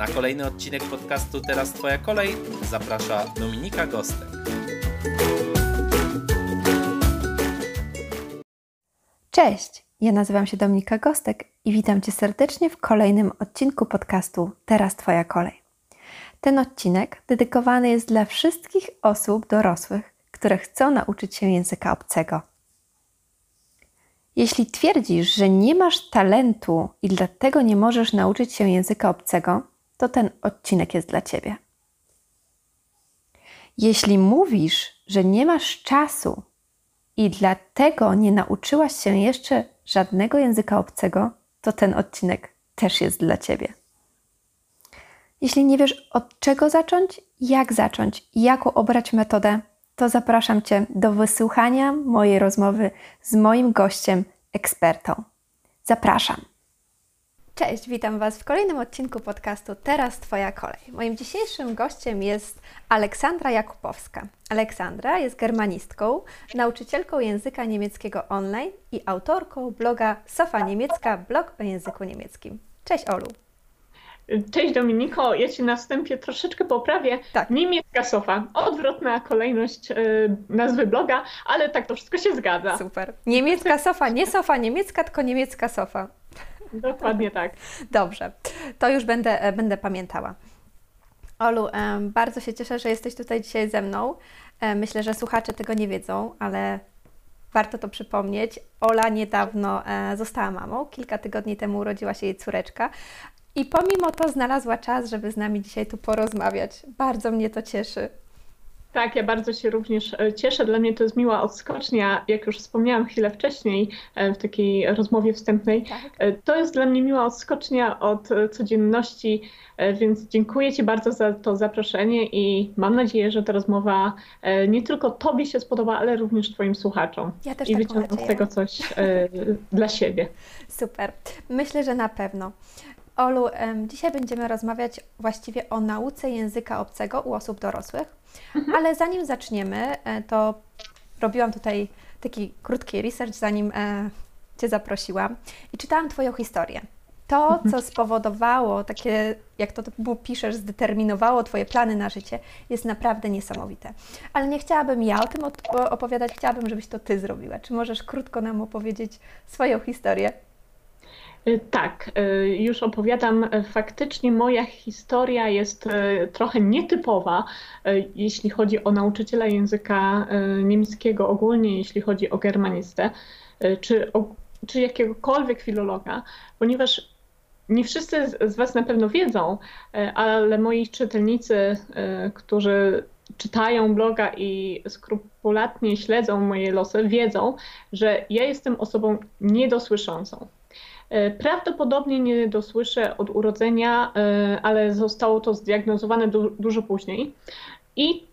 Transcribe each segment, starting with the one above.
Na kolejny odcinek podcastu Teraz Twoja kolej zaprasza Dominika Gostek. Cześć, ja nazywam się Dominika Gostek i witam Cię serdecznie w kolejnym odcinku podcastu Teraz Twoja kolej. Ten odcinek dedykowany jest dla wszystkich osób dorosłych, które chcą nauczyć się języka obcego. Jeśli twierdzisz, że nie masz talentu i dlatego nie możesz nauczyć się języka obcego, to ten odcinek jest dla Ciebie. Jeśli mówisz, że nie masz czasu i dlatego nie nauczyłaś się jeszcze żadnego języka obcego, to ten odcinek też jest dla Ciebie. Jeśli nie wiesz od czego zacząć, jak zacząć jaką obrać metodę, to zapraszam Cię do wysłuchania mojej rozmowy z moim gościem, ekspertą. Zapraszam. Cześć, witam Was w kolejnym odcinku podcastu Teraz Twoja kolej. Moim dzisiejszym gościem jest Aleksandra Jakubowska. Aleksandra jest germanistką, nauczycielką języka niemieckiego online i autorką bloga Sofa Niemiecka, blog o języku niemieckim. Cześć Olu. Cześć Dominiko, ja Cię na wstępie troszeczkę poprawię. Tak. Niemiecka sofa, odwrotna kolejność y, nazwy bloga, ale tak to wszystko się zgadza. Super. Niemiecka sofa, nie sofa niemiecka, tylko niemiecka sofa. Dokładnie tak. Dobrze, to już będę, e, będę pamiętała. Olu, bardzo się cieszę, że jesteś tutaj dzisiaj ze mną. E, myślę, że słuchacze tego nie wiedzą, ale warto to przypomnieć. Ola niedawno e, została mamą. Kilka tygodni temu urodziła się jej córeczka. I pomimo to znalazła czas, żeby z nami dzisiaj tu porozmawiać. Bardzo mnie to cieszy. Tak, ja bardzo się również e, cieszę. Dla mnie to jest miła odskocznia, jak już wspomniałam chwilę wcześniej e, w takiej rozmowie wstępnej. Tak. E, to jest dla mnie miła odskocznia od codzienności, więc dziękuję Ci bardzo za to zaproszenie i mam nadzieję, że ta rozmowa nie tylko Tobie się spodoba, ale również Twoim słuchaczom. Ja też I wyciągną z tego coś dla siebie. Super. Myślę, że na pewno. Olu, dzisiaj będziemy rozmawiać właściwie o nauce języka obcego u osób dorosłych, mhm. ale zanim zaczniemy, e, to robiłam tutaj taki krótki research, zanim e, Cię zaprosiłam i czytałam Twoją historię. To, mhm. co spowodowało, takie, jak to piszesz, zdeterminowało Twoje plany na życie, jest naprawdę niesamowite. Ale nie chciałabym ja o tym opowiadać, chciałabym, żebyś to Ty zrobiła. Czy możesz krótko nam opowiedzieć swoją historię? Y, tak, y, już opowiadam. Faktycznie moja historia jest y, trochę nietypowa, jeśli chodzi o nauczyciela języka niemieckiego, ogólnie jeśli chodzi o germanistę, czy, czy jakiegokolwiek filologa, ponieważ nie wszyscy z Was na pewno wiedzą, ale moi czytelnicy, którzy czytają bloga i skrupulatnie śledzą moje losy, wiedzą, że ja jestem osobą niedosłyszącą. E, prawdopodobnie nie dosłyszę od urodzenia, e, ale zostało to zdiagnozowane du dużo później. I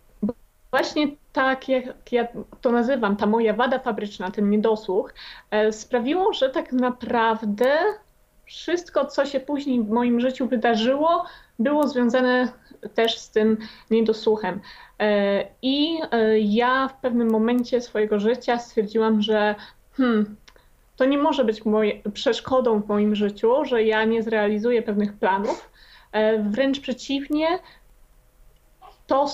właśnie tak, jak ja to nazywam, ta moja wada fabryczna, ten niedosłuch, e, sprawiło, że tak naprawdę wszystko, co się później w moim życiu wydarzyło, było związane też z tym niedosłuchem. I ja w pewnym momencie swojego życia stwierdziłam, że hmm, to nie może być moje, przeszkodą w moim życiu, że ja nie zrealizuję pewnych planów. E, wręcz przeciwnie, to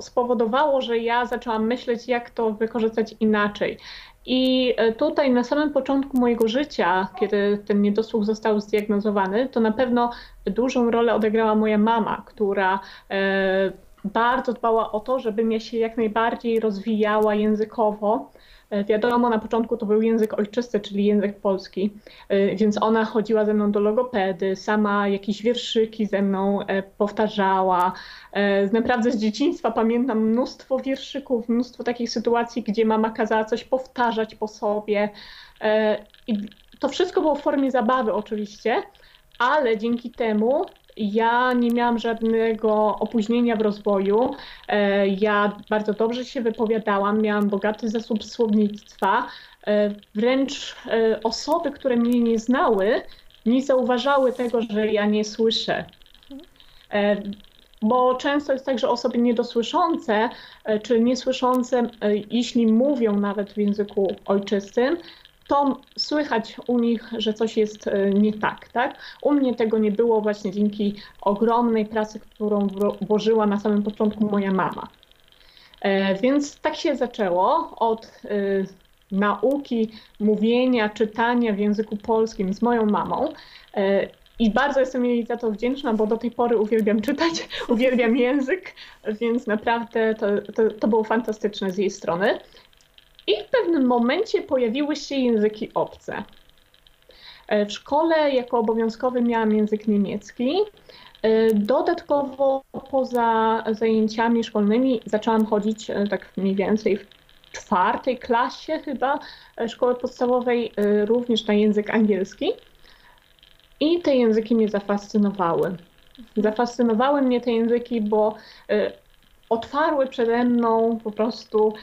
spowodowało, że ja zaczęłam myśleć, jak to wykorzystać inaczej. I e, tutaj na samym początku mojego życia, kiedy ten niedosłuch został zdiagnozowany, to na pewno dużą rolę odegrała moja mama, która e, bardzo dbała o to, żebym ja się jak najbardziej rozwijała językowo. E, wiadomo, na początku to był język ojczysty, czyli język polski, e, więc ona chodziła ze mną do logopedy, sama jakieś wierszyki ze mną e, powtarzała. Naprawdę z dzieciństwa pamiętam mnóstwo wierszyków, mnóstwo takich sytuacji, gdzie mama kazała coś powtarzać po sobie. I to wszystko było w formie zabawy oczywiście, ale dzięki temu Ja nie miałam żadnego opóźnienia w rozwoju. E, ja bardzo dobrze się wypowiadałam, miałam bogaty zasób słownictwa. E, wręcz e, osoby, które mnie nie znały, nie zauważały tego, że ja nie słyszę. Bo często jest tak, że osoby niedosłyszące czy niesłyszące, jeśli mówią nawet w języku ojczystym, to słychać u nich, że coś jest e, nie tak, tak? U mnie tego nie było właśnie dzięki ogromnej pracy, którą włożyła na samym początku moja mama. E, więc tak się zaczęło od e, nauki mówienia, czytania w języku polskim z moją mamą. I bardzo jestem jej za to wdzięczna, bo do tej pory uwielbiam czytać, uwielbiam język, więc naprawdę to, to, to było fantastyczne z jej strony. I w pewnym momencie pojawiły się języki obce. E, w szkole jako obowiązkowy miałam język niemiecki. E, dodatkowo poza zajęciami szkolnymi zaczęłam chodzić e, tak mniej więcej w czwartej klasie chyba szkoły podstawowej również na język angielski. I te języki mnie zafascynowały. Zafascynowały mnie te języki, bo otwarły przede mną po prostu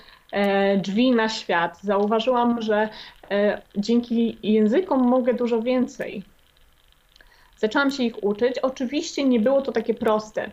drzwi na świat. Zauważyłam, że e, dzięki językom mogę dużo więcej. Zaczęłam się ich uczyć. Oczywiście nie było to takie proste.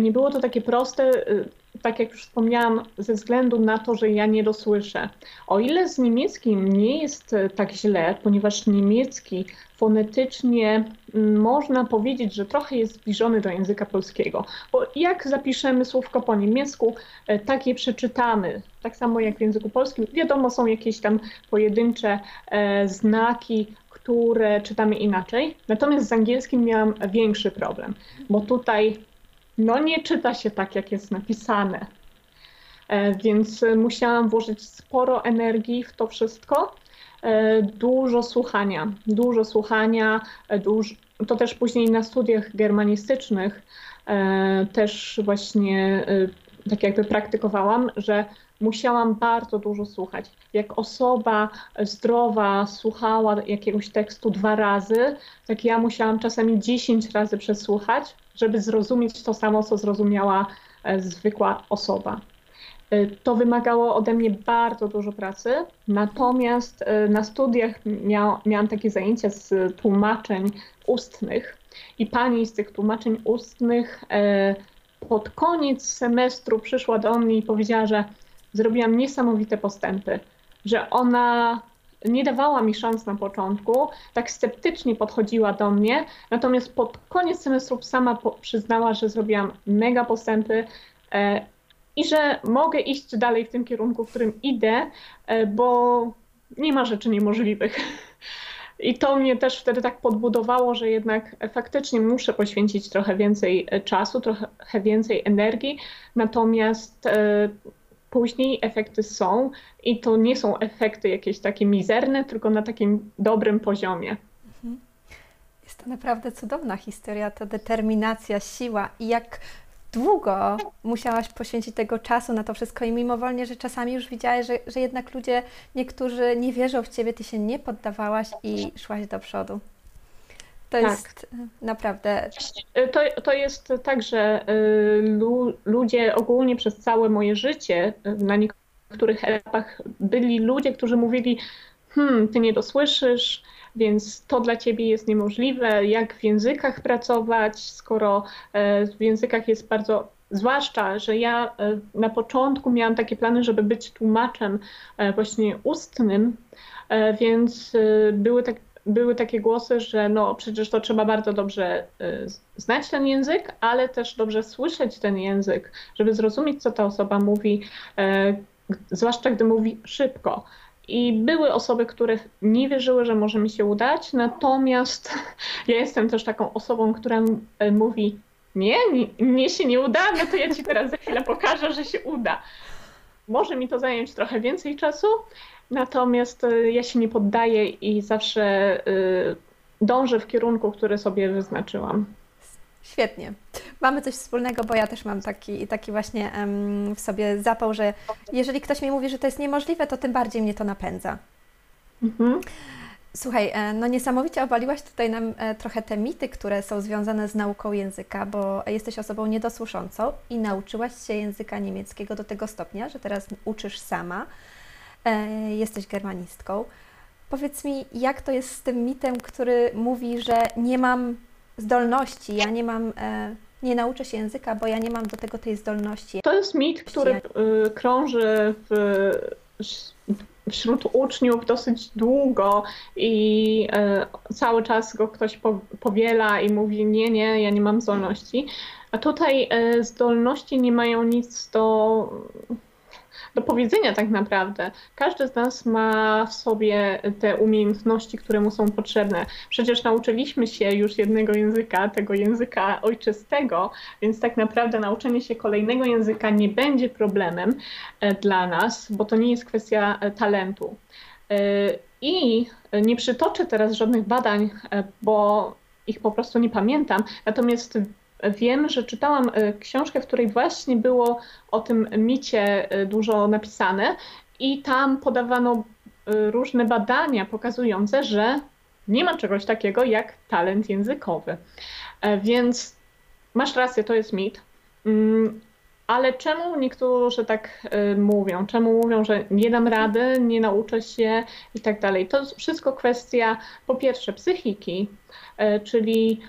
Nie było to takie proste, e, tak jak już wspomniałam, ze względu na to, że ja nie dosłyszę. O ile z niemieckim nie jest tak źle, ponieważ niemiecki fonetycznie mm, można powiedzieć, że trochę jest zbliżony do języka polskiego. Bo jak zapiszemy słówko po niemiecku, e, tak je przeczytamy. Tak samo jak w języku polskim. Wiadomo, są jakieś tam pojedyncze e, znaki, które czytamy inaczej. Natomiast z angielskim miałam większy problem, bo tutaj no nie czyta się tak, jak jest napisane. E, więc musiałam włożyć sporo energii w to wszystko. E, dużo słuchania, dużo słuchania, e, to też później na studiach germanistycznych też właśnie tak jakby praktykowałam, że musiałam bardzo dużo słuchać. Jak osoba zdrowa słuchała jakiegoś tekstu dwa razy, tak ja musiałam czasami dziesięć razy przesłuchać, żeby zrozumieć to samo, co zrozumiała e, zwykła osoba. E, to wymagało ode mnie bardzo dużo pracy, natomiast e, na studiach miał, miałam takie zajęcia z tłumaczeń ustnych i pani z tych tłumaczeń ustnych pod koniec semestru przyszła do mnie i powiedziała, że zrobiłam niesamowite postępy, że ona nie dawała mi szans na początku, tak sceptycznie podchodziła do mnie, natomiast pod koniec semestru sama przyznała, że zrobiłam mega postępy e, i że mogę iść dalej w tym kierunku, w którym idę, e, bo nie ma rzeczy niemożliwych. I to mnie też wtedy tak podbudowało, że jednak faktycznie muszę poświęcić trochę więcej e, czasu, trochę więcej energii, natomiast e, później efekty są i to nie są efekty jakieś takie mizerne, tylko na takim dobrym poziomie. Mhm. Jest to naprawdę cudowna historia, ta determinacja, siła i jak długo musiałaś poświęcić tego czasu na to wszystko i mimowolnie, że czasami już widziałaś, że, że jednak ludzie, niektórzy nie wierzą w Ciebie, Ty się nie poddawałaś i szłaś do przodu. To tak. jest e, naprawdę. E, to, to jest tak, że e, lu, ludzie ogólnie przez całe moje życie na niektórych etapach byli ludzie, którzy mówili: Hmm, ty nie dosłyszysz, więc to dla ciebie jest niemożliwe. Jak w językach pracować, skoro w językach jest bardzo Zwłaszcza, że ja na początku miałam takie plany, żeby być tłumaczem właśnie ustnym, więc były tak, były takie głosy, że no przecież to trzeba bardzo dobrze y, znać ten język, ale też dobrze słyszeć ten język, żeby zrozumieć, co ta osoba mówi, e, zwłaszcza gdy mówi szybko. I były osoby, które nie wierzyły, że może mi się udać, natomiast ja jestem też taką osobą, która e, mówi: Nie, mnie się nie uda, no to ja ci teraz za chwilę pokażę, że się uda. Może mi to zająć trochę więcej czasu, Natomiast y, ja się nie poddaję i zawsze y, dążę w kierunku, który sobie wyznaczyłam. Świetnie. Mamy coś wspólnego, bo ja też mam taki, taki właśnie w sobie zapał, że jeżeli ktoś mi mówi, że to jest niemożliwe, to tym bardziej mnie to napędza. Mhm. Słuchaj, e, no niesamowicie obaliłaś tutaj nam e, trochę te mity, które są związane z nauką języka, bo jesteś osobą niedosłyszącą i nauczyłaś się języka niemieckiego do tego stopnia, że teraz uczysz sama. E, jesteś germanistką. Powiedz mi, jak to jest z tym mitem, który mówi, że nie mam zdolności, ja nie mam, nie nauczę się języka, bo ja nie mam do tego tej zdolności. To jest mit, który y, krąży w wśród uczniów dosyć długo i e, cały czas go ktoś powiela i mówi nie, nie, ja nie mam zdolności. A tutaj e, zdolności nie mają nic do do powiedzenia tak naprawdę. Każdy z nas ma w sobie te umiejętności, które mu są potrzebne. Przecież nauczyliśmy się już jednego języka, tego języka ojczystego, więc tak naprawdę nauczenie się kolejnego języka nie będzie problemem e, dla nas, bo to nie jest kwestia e, talentu. E, I nie przytoczę teraz żadnych badań, bo ich po prostu nie pamiętam. Natomiast wiem, że czytałam e, książkę, w której właśnie było o tym micie e, dużo napisane i tam podawano e, różne badania pokazujące, że nie ma czegoś takiego jak talent językowy. Więc masz rację, to jest mit. Mm, ale czemu niektórzy tak mówią? Czemu mówią, że nie dam rady, nie nauczę się i tak dalej? To wszystko kwestia po pierwsze psychiki, czyli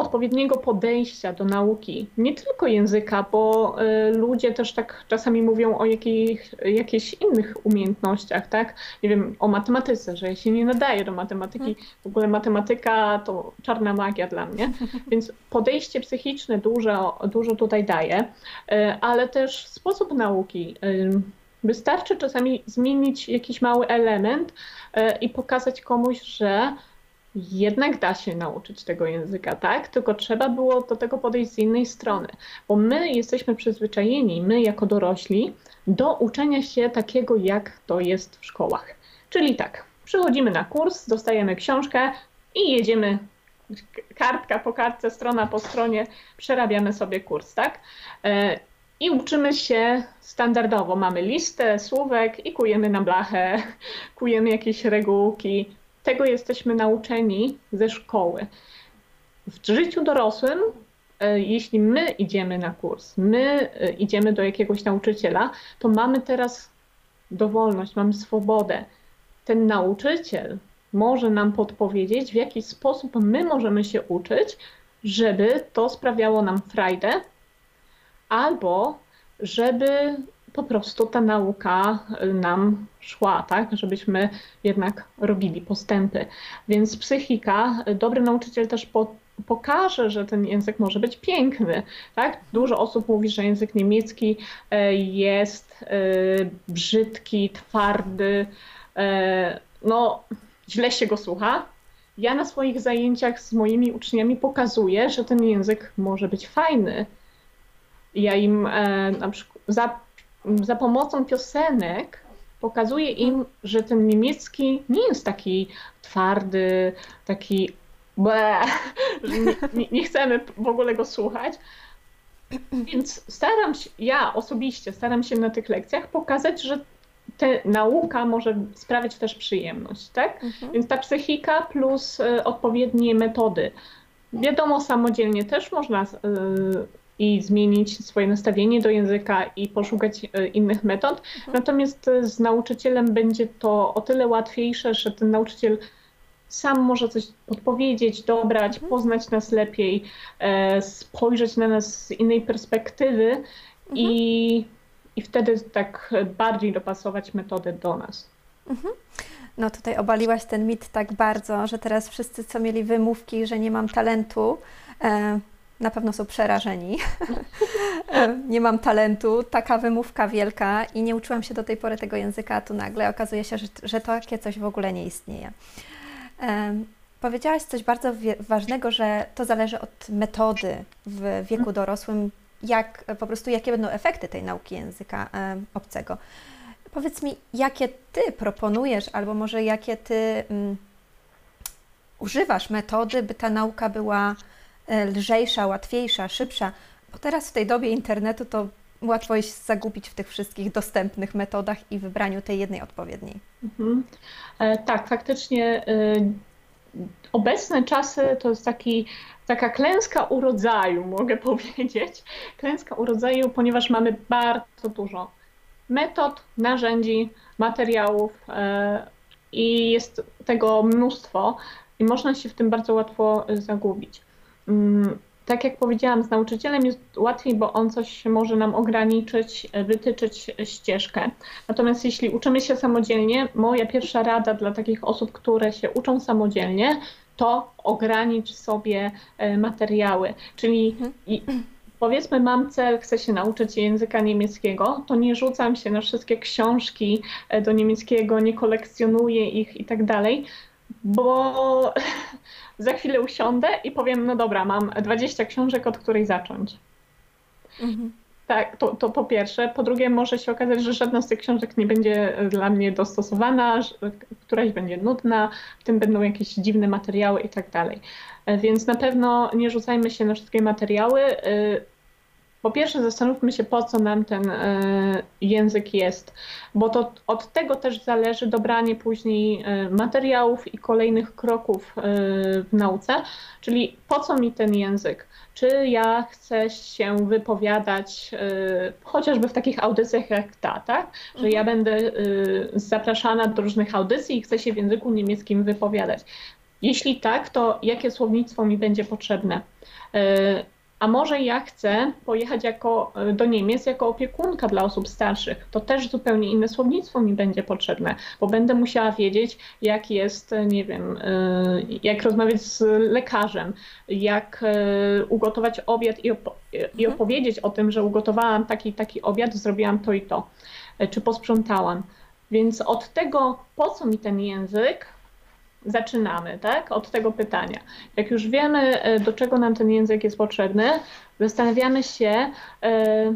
odpowiedniego podejścia do nauki, nie tylko języka, bo y, ludzie też tak czasami mówią o jakich, jakichś innych umiejętnościach, tak? Nie wiem, o matematyce, że ja się nie nadaję do matematyki. W ogóle matematyka to czarna magia dla mnie, więc podejście psychiczne dużo, dużo tutaj daje, y, ale też sposób nauki. Y, wystarczy czasami zmienić jakiś mały element i pokazać komuś, że jednak da się nauczyć tego języka, tak? Tylko trzeba było do tego podejść z innej strony, bo my jesteśmy przyzwyczajeni, my jako dorośli, do uczenia się takiego, jak to jest w szkołach. Czyli tak, przychodzimy na kurs, dostajemy książkę i jedziemy kartka po kartce, strona po stronie, przerabiamy sobie kurs, tak? E, I uczymy się standardowo. Mamy listę słówek i kujemy na blachę, kujemy jakieś regułki, tego jesteśmy nauczeni ze szkoły. W życiu dorosłym, e, jeśli my idziemy na kurs, my e, idziemy do jakiegoś nauczyciela, to mamy teraz dowolność, mamy swobodę. Ten nauczyciel może nam podpowiedzieć, w jaki sposób my możemy się uczyć, żeby to sprawiało nam frajdę, albo żeby po prostu ta nauka nam szła, tak, żebyśmy jednak robili postępy. Więc psychika, dobry nauczyciel też po, pokaże, że ten język może być piękny. Tak? Dużo osób mówi, że język niemiecki e, jest e, brzydki, twardy, e, no źle się go słucha. Ja na swoich zajęciach z moimi uczniami pokazuję, że ten język może być fajny. Ja im na przykład za pomocą piosenek pokazuje im, że ten niemiecki nie jest taki twardy, taki ble, że nie, nie, chcemy w ogóle go słuchać. Więc staram się, ja osobiście staram się na tych lekcjach pokazać, że ta nauka może sprawiać też przyjemność, tak? Mhm. Więc ta psychika plus y, odpowiednie metody. Wiadomo, samodzielnie też można y, i zmienić swoje nastawienie do języka i poszukać e, innych metod. Mhm. Natomiast e, z nauczycielem będzie to o tyle łatwiejsze, że ten nauczyciel sam może coś podpowiedzieć, dobrać, mhm. poznać nas lepiej, e, spojrzeć na nas z innej perspektywy mhm. i, i wtedy tak bardziej dopasować metodę do nas. No tutaj obaliłaś ten mit tak bardzo, że teraz wszyscy, co mieli wymówki, że nie mam talentu, na pewno są przerażeni. nie mam talentu, taka wymówka wielka i nie uczyłam się do tej pory tego języka, a tu nagle okazuje się, że, że takie coś w ogóle nie istnieje. Um, powiedziałaś coś bardzo ważnego, że to zależy od metody w wieku dorosłym, jak po prostu jakie będą efekty tej nauki języka um, obcego. Powiedz mi, jakie ty proponujesz, albo może jakie ty um, używasz metody, by ta nauka była lżejsza, łatwiejsza, szybsza, bo teraz w tej dobie internetu to łatwo jest zagubić w tych wszystkich dostępnych metodach i wybraniu tej jednej odpowiedniej. Mhm. E, tak, faktycznie e, obecne czasy to jest taki, taka klęska urodzaju, mogę powiedzieć. Klęska urodzaju, ponieważ mamy bardzo dużo metod, narzędzi, materiałów e, i jest tego mnóstwo i można się w tym bardzo łatwo zagubić. Mm, tak jak powiedziałam, z nauczycielem jest łatwiej, bo on coś może nam ograniczyć, wytyczyć ścieżkę. Natomiast jeśli uczymy się samodzielnie, moja pierwsza rada dla takich osób, które się uczą samodzielnie, to ogranicz sobie e, materiały. Czyli i, powiedzmy mam cel, chcę się nauczyć języka niemieckiego, to nie rzucam się na wszystkie książki e, do niemieckiego, nie kolekcjonuję ich i tak dalej, bo za chwilę usiądę i powiem, no dobra, mam 20 książek, od której zacząć. Mhm. Tak, to, to po pierwsze. Po drugie, może się okazać, że żadna z tych książek nie będzie dla mnie dostosowana, że któraś będzie nudna, w tym będą jakieś dziwne materiały i tak dalej. E, więc na pewno nie rzucajmy się na wszystkie materiały. Po pierwsze, zastanówmy się, po co nam ten e, język jest, bo to od tego też zależy dobranie później e, materiałów i kolejnych kroków e, w nauce, czyli po co mi ten język? Czy ja chcę się wypowiadać chociażby w takich audycjach jak ta, tak? Że ja mhm. będę zapraszana do różnych audycji i chcę się w języku niemieckim wypowiadać. Jeśli tak, to jakie słownictwo mi będzie potrzebne? A może ja chcę pojechać jako, e, do Niemiec jako opiekunka dla osób starszych. To też zupełnie inne słownictwo mi będzie potrzebne, bo będę musiała wiedzieć, jak jest, e, nie wiem, e, jak rozmawiać z lekarzem, jak ugotować obiad i, opo i mhm. opowiedzieć o tym, że ugotowałam taki taki obiad, zrobiłam to i to, czy posprzątałam. Więc od tego, po co mi ten język, zaczynamy, tak? Od tego pytania. Jak już wiemy, e, do czego nam ten język jest potrzebny, zastanawiamy się, e,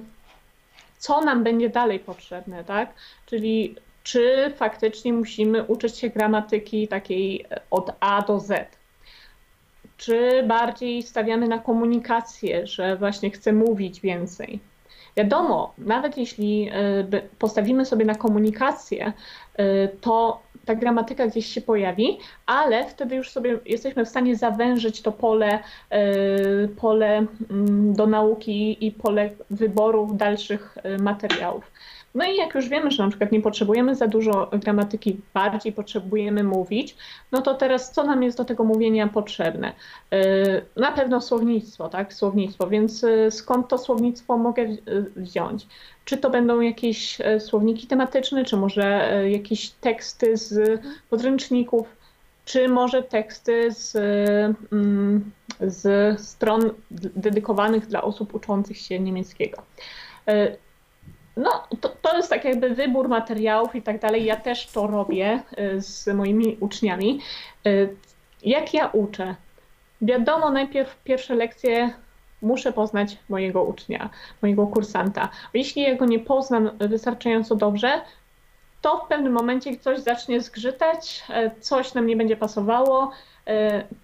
co nam będzie dalej potrzebne, tak? Czyli czy faktycznie musimy uczyć się gramatyki takiej e, od A do Z. Czy bardziej stawiamy na komunikację, że właśnie chcę mówić więcej. Wiadomo, nawet jeśli postawimy sobie na komunikację, to ta gramatyka gdzieś się pojawi, ale wtedy już sobie jesteśmy w stanie zawężyć to pole, e, pole mm, do nauki i pole wyboru dalszych e, materiałów. No i jak już wiemy, że na przykład nie potrzebujemy za dużo gramatyki, bardziej potrzebujemy mówić, no to teraz co nam jest do tego mówienia potrzebne? E, na pewno słownictwo, tak? Słownictwo, więc skąd to słownictwo mogę wziąć? Czy to będą jakieś słowniki tematyczne, czy może jakieś teksty z podręczników, czy może teksty z, mm, z stron dedykowanych dla osób uczących się niemieckiego. No, to, to jest tak jakby wybór materiałów i tak dalej. Ja też to robię z moimi uczniami. Jak ja uczę? Wiadomo, najpierw pierwsze lekcje muszę poznać mojego ucznia, mojego kursanta. Jeśli ja go nie poznam wystarczająco dobrze, to w pewnym momencie coś zacznie zgrzytać, e, coś nam nie będzie pasowało,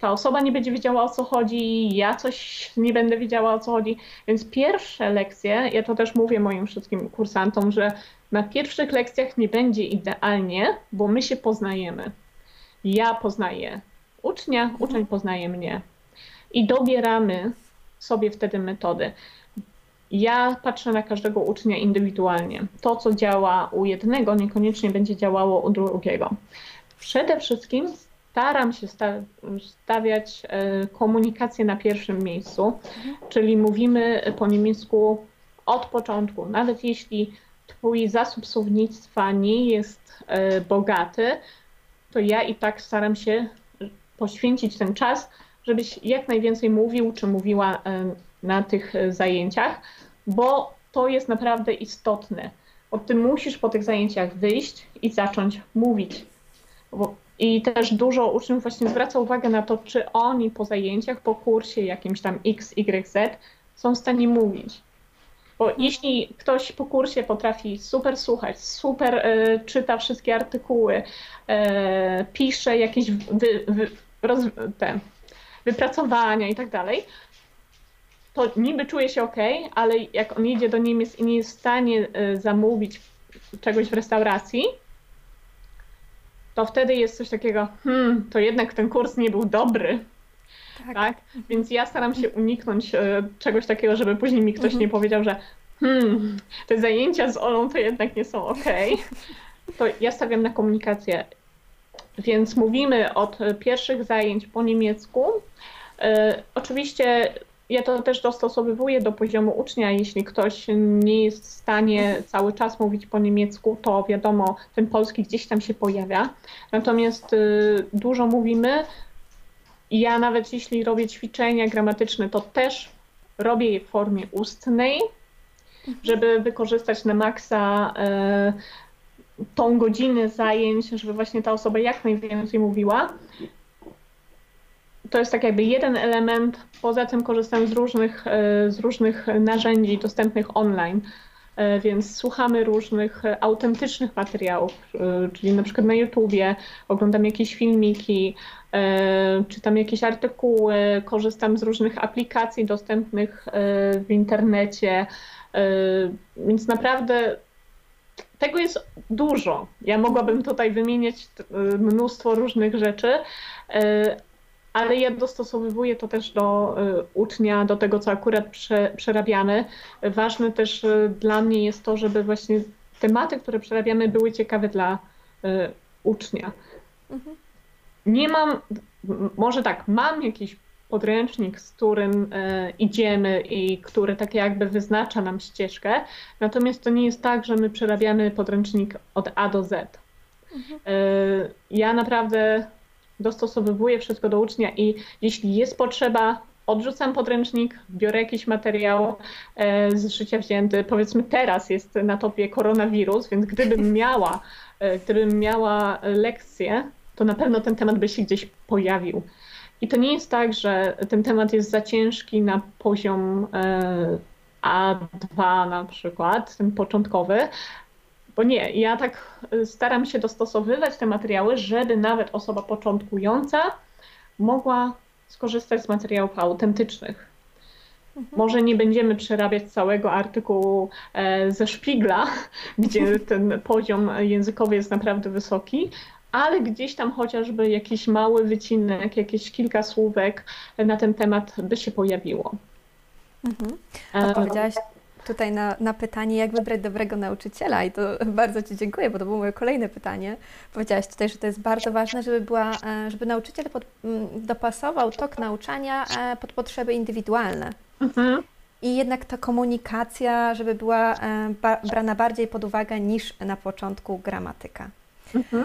ta osoba nie będzie wiedziała o co chodzi, ja coś nie będę wiedziała o co chodzi. Więc pierwsze lekcje, ja to też mówię moim wszystkim kursantom, że na pierwszych lekcjach nie będzie idealnie, bo my się poznajemy. Ja poznaję ucznia, uczeń poznaje mnie. I dobieramy sobie wtedy metody. Ja patrzę na każdego ucznia indywidualnie. To, co działa u jednego, niekoniecznie będzie działało u drugiego. Przede wszystkim staram się stawiać e, komunikację na pierwszym miejscu, czyli mówimy po niemiecku od początku. Nawet jeśli Twój zasób słownictwa nie jest e, bogaty, to ja i tak staram się poświęcić ten czas żebyś jak najwięcej mówił czy mówiła na tych e, zajęciach, bo to jest naprawdę istotne. Bo ty musisz po tych zajęciach wyjść i zacząć mówić. I też dużo uczniów właśnie zwraca uwagę na to, czy oni po zajęciach, po kursie jakimś tam X, Y, Z są w stanie mówić. Bo mhm. jeśli ktoś po kursie potrafi super słuchać, super y, czyta wszystkie artykuły, y, pisze jakieś wy, wy, roz, te wypracowania i tak dalej, to niby czuje się ok, ale jak on jedzie do Niemiec i nie jest w stanie y, zamówić czegoś w restauracji, to wtedy jest coś takiego, hmm, to jednak ten kurs nie był dobry. Tak. Tak? Więc ja staram się uniknąć e, czegoś takiego, żeby później mi ktoś Mhm. nie powiedział, że hmm, te zajęcia z Olą to jednak nie są ok. To ja stawiam na komunikację. Więc mówimy od e, pierwszych zajęć po niemiecku. E, oczywiście ja to też dostosowywuję do poziomu ucznia. Jeśli ktoś nie jest w stanie cały czas mówić po niemiecku, to wiadomo, ten polski gdzieś tam się pojawia. Natomiast y, dużo mówimy. Ja nawet jeśli robię ćwiczenia gramatyczne, to też robię je w formie ustnej, żeby wykorzystać na maksa e, tą godzinę zajęć, żeby właśnie ta osoba jak najwięcej mówiła. To jest tak jakby jeden element. Poza tym korzystam z różnych, e, z różnych narzędzi dostępnych online. E, Więc słuchamy różnych autentycznych materiałów, e, czyli na przykład na YouTubie, oglądam jakieś filmiki, czytam jakieś artykuły, korzystam z różnych aplikacji dostępnych w internecie. Więc naprawdę tego jest dużo. Ja mogłabym tutaj wymieniać mnóstwo różnych rzeczy, ale ja dostosowywuję to też do e, ucznia, do tego, co akurat prze, przerabiamy. Ważne też e, dla mnie jest to, żeby właśnie tematy, które przerabiamy, były ciekawe dla e, ucznia. Mhm. Nie mam, może tak, mam jakiś podręcznik, z którym e, idziemy i który tak jakby wyznacza nam ścieżkę, natomiast to nie jest tak, że my przerabiamy podręcznik od A do Z. E, ja naprawdę dostosowywuję wszystko do ucznia i jeśli jest potrzeba, odrzucam podręcznik, biorę jakiś materiał e, z życia wzięty. Powiedzmy teraz jest na topie koronawirus, więc gdybym miała, e, gdybym miała lekcję, to na pewno ten temat by się gdzieś pojawił. I to nie jest tak, że ten temat jest za ciężki na poziom e, A2 na przykład, ten początkowy, bo nie, ja tak e, staram się dostosowywać te materiały, żeby nawet osoba początkująca mogła skorzystać z materiałów autentycznych. Może nie będziemy przerabiać całego artykułu e, ze szpigla, gdzie ten poziom językowy jest naprawdę wysoki, ale gdzieś tam chociażby jakiś mały wycinek, jakieś kilka słówek na ten temat by się pojawiło. Mhm. E, Odpowiedziałaś tutaj na, na pytanie, jak wybrać dobrego nauczyciela i to bardzo Ci dziękuję, bo to było moje kolejne pytanie. Powiedziałaś tutaj, że to jest bardzo ważne, żeby, była, e, żeby nauczyciel pod, dopasował tok nauczania e, pod potrzeby indywidualne. mhm. I jednak ta komunikacja, żeby była e, brana bardziej pod uwagę niż na początku gramatyka. Mhm.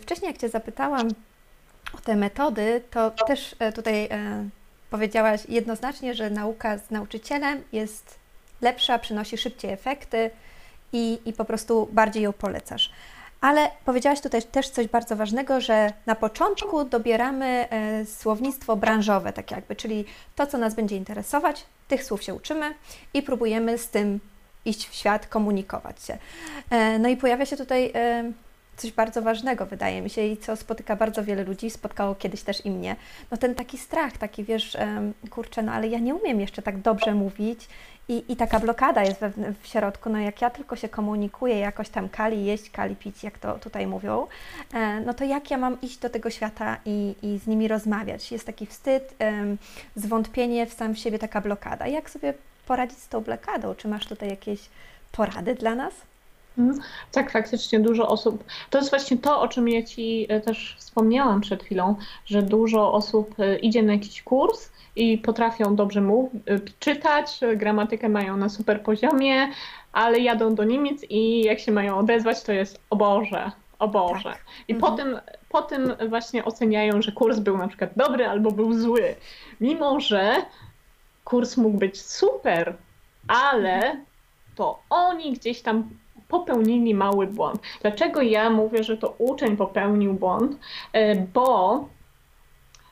Wcześniej, jak Cię zapytałam o te metody, to też tutaj powiedziałaś jednoznacznie, że nauka z nauczycielem jest lepsza, przynosi szybciej efekty i, i po prostu bardziej ją polecasz. Ale powiedziałaś tutaj też coś bardzo ważnego, że na początku dobieramy e, słownictwo branżowe, tak jakby, czyli to, co nas będzie interesować, tych słów się uczymy i próbujemy z tym iść w świat, komunikować się. E, No i pojawia się tutaj e, coś bardzo ważnego, wydaje mi się, i co spotyka bardzo wiele ludzi, spotkało kiedyś też i mnie. No ten taki strach, taki wiesz, kurczę, no ale ja nie umiem jeszcze tak dobrze mówić i, i taka blokada jest we, w środku, no jak ja tylko się komunikuję jakoś tam kali jeść, kali pić, jak to tutaj mówią, e, no to jak ja mam iść do tego świata i, i z nimi rozmawiać? Jest taki wstyd, zwątpienie w sam w siebie, taka blokada. Jak sobie poradzić z tą blokadą? Czy masz tutaj jakieś porady dla nas? Mhm. Tak, faktycznie dużo osób. To jest właśnie to, o czym ja Ci e, też wspomniałam przed chwilą, że dużo osób e, idzie na jakiś kurs i potrafią dobrze mów, e, czytać, gramatykę mają na super poziomie, ale jadą do Niemiec i jak się mają odezwać, to jest o Boże, o Boże. Tak. I Mhm. po, tym, po tym właśnie oceniają, że kurs był na przykład dobry albo był zły. Mimo, że kurs mógł być super, ale to oni gdzieś tam popełnili mały błąd. Dlaczego ja mówię, że to uczeń popełnił błąd? E, Bo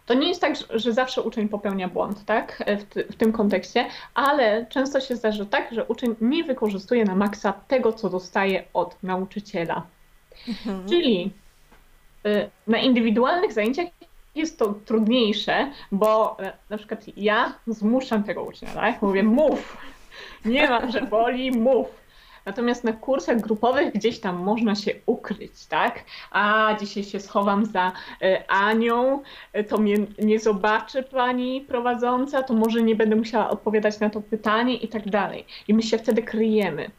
to nie jest tak, że- zawsze uczeń popełnia błąd, tak? E, W, w tym kontekście, ale często się zdarza tak, że uczeń nie wykorzystuje na maksa tego, co dostaje od nauczyciela. Mhm. Czyli y, na indywidualnych zajęciach jest to trudniejsze, bo e, na przykład ja zmuszam tego ucznia, tak? Mówię, mów, nie ma, że boli, mów. Natomiast na kursach grupowych gdzieś tam można się ukryć, tak? A dzisiaj się schowam za e, Anią, e, to mnie nie zobaczy pani prowadząca, to może nie będę musiała odpowiadać na to pytanie i tak dalej. I my się wtedy kryjemy.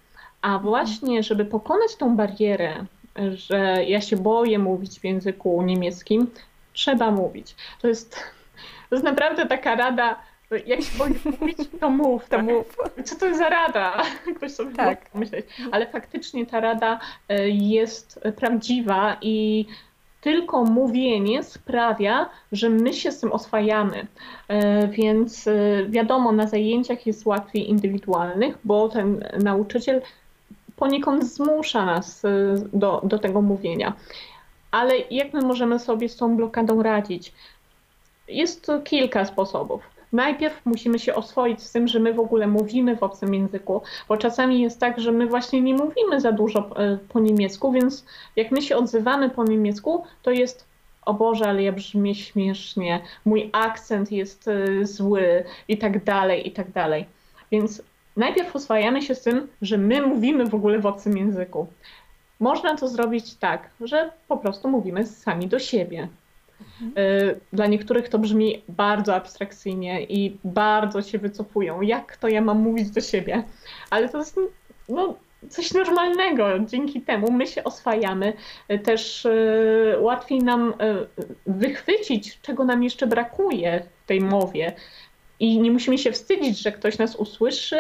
A właśnie, żeby pokonać tą barierę, że ja się boję mówić w języku niemieckim, trzeba mówić. To jest, to jest naprawdę taka rada, jak się boisz mówić, to mów, to mów. Co to jest za rada? Ktoś sobie tak. myśleć. Ale faktycznie ta rada e, jest prawdziwa i tylko mówienie sprawia, że my się z tym oswajamy. E, więc e, wiadomo, na zajęciach jest łatwiej indywidualnych, bo ten nauczyciel poniekąd zmusza nas do, do tego mówienia. Ale jak my możemy sobie z tą blokadą radzić? Jest kilka sposobów. Najpierw musimy się oswoić z tym, że my w ogóle mówimy w obcym języku, bo czasami jest tak, że my właśnie nie mówimy za dużo e, po niemiecku, więc jak my się odzywamy po niemiecku, to jest o Boże, ale ja brzmię śmiesznie, mój akcent jest e, zły i tak dalej, i tak dalej. Więc najpierw oswajamy się z tym, że my mówimy w ogóle w obcym języku. Można to zrobić tak, że po prostu mówimy sami do siebie. Mhm. Dla niektórych to brzmi bardzo abstrakcyjnie i bardzo się wycofują. Jak to ja mam mówić do siebie? Ale to jest no, coś normalnego. Dzięki temu my się oswajamy. Też y, łatwiej nam wychwycić, czego nam jeszcze brakuje w tej mowie. I nie musimy się wstydzić, że ktoś nas usłyszy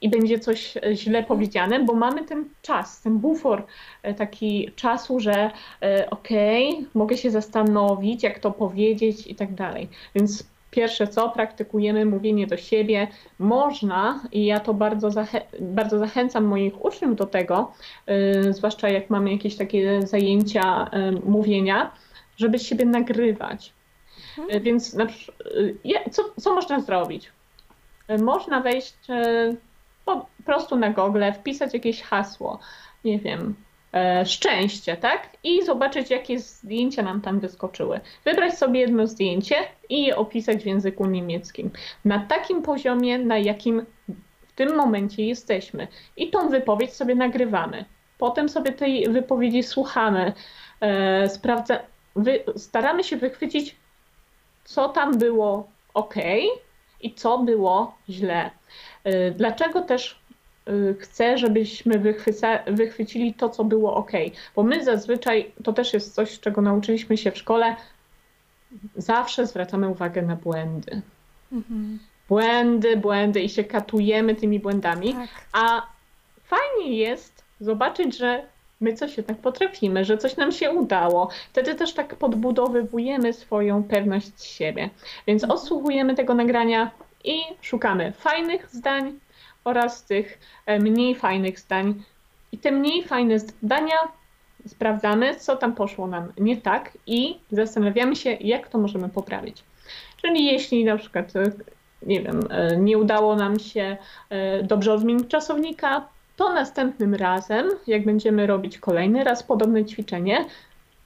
i będzie coś e, źle powiedziane, bo mamy ten czas, ten bufor e, taki czasu, że e, okej, okay, mogę się zastanowić, jak to powiedzieć i tak dalej. Więc pierwsze co, praktykujemy mówienie do siebie. Można, i ja to bardzo, zachę bardzo zachęcam moich uczniów do tego, yy, zwłaszcza jak mamy jakieś takie zajęcia yy, mówienia, żeby siebie nagrywać. Mhm. Więc na, co, co można zrobić? Można wejść po prostu na Google wpisać jakieś hasło, nie wiem, e, szczęście, tak? I zobaczyć, jakie zdjęcia nam tam wyskoczyły. Wybrać sobie jedno zdjęcie i je opisać w języku niemieckim. Na takim poziomie, na jakim w tym momencie jesteśmy. I tą wypowiedź sobie nagrywamy. Potem sobie tej wypowiedzi słuchamy, e, sprawdza, wy, staramy się wychwycić, co tam było ok i co było źle. Y, dlaczego też y, chcę, żebyśmy wychwyca, wychwycili to, co było ok? Bo my zazwyczaj, to też jest coś, czego nauczyliśmy się w szkole, zawsze zwracamy uwagę na błędy. Mhm. Błędy, błędy i się katujemy tymi błędami, tak. a fajnie jest zobaczyć, że my coś jednak potrafimy, że coś nam się udało. Wtedy też tak podbudowywujemy swoją pewność siebie. Więc mhm. odsłuchujemy tego nagrania, i szukamy fajnych zdań oraz tych e, mniej fajnych zdań. I te mniej fajne zdania sprawdzamy, co tam poszło nam nie tak i zastanawiamy się, jak to możemy poprawić. Czyli jeśli na przykład, e, nie wiem, e, nie udało nam się dobrze odmienić czasownika, to następnym razem, jak będziemy robić kolejny raz podobne ćwiczenie,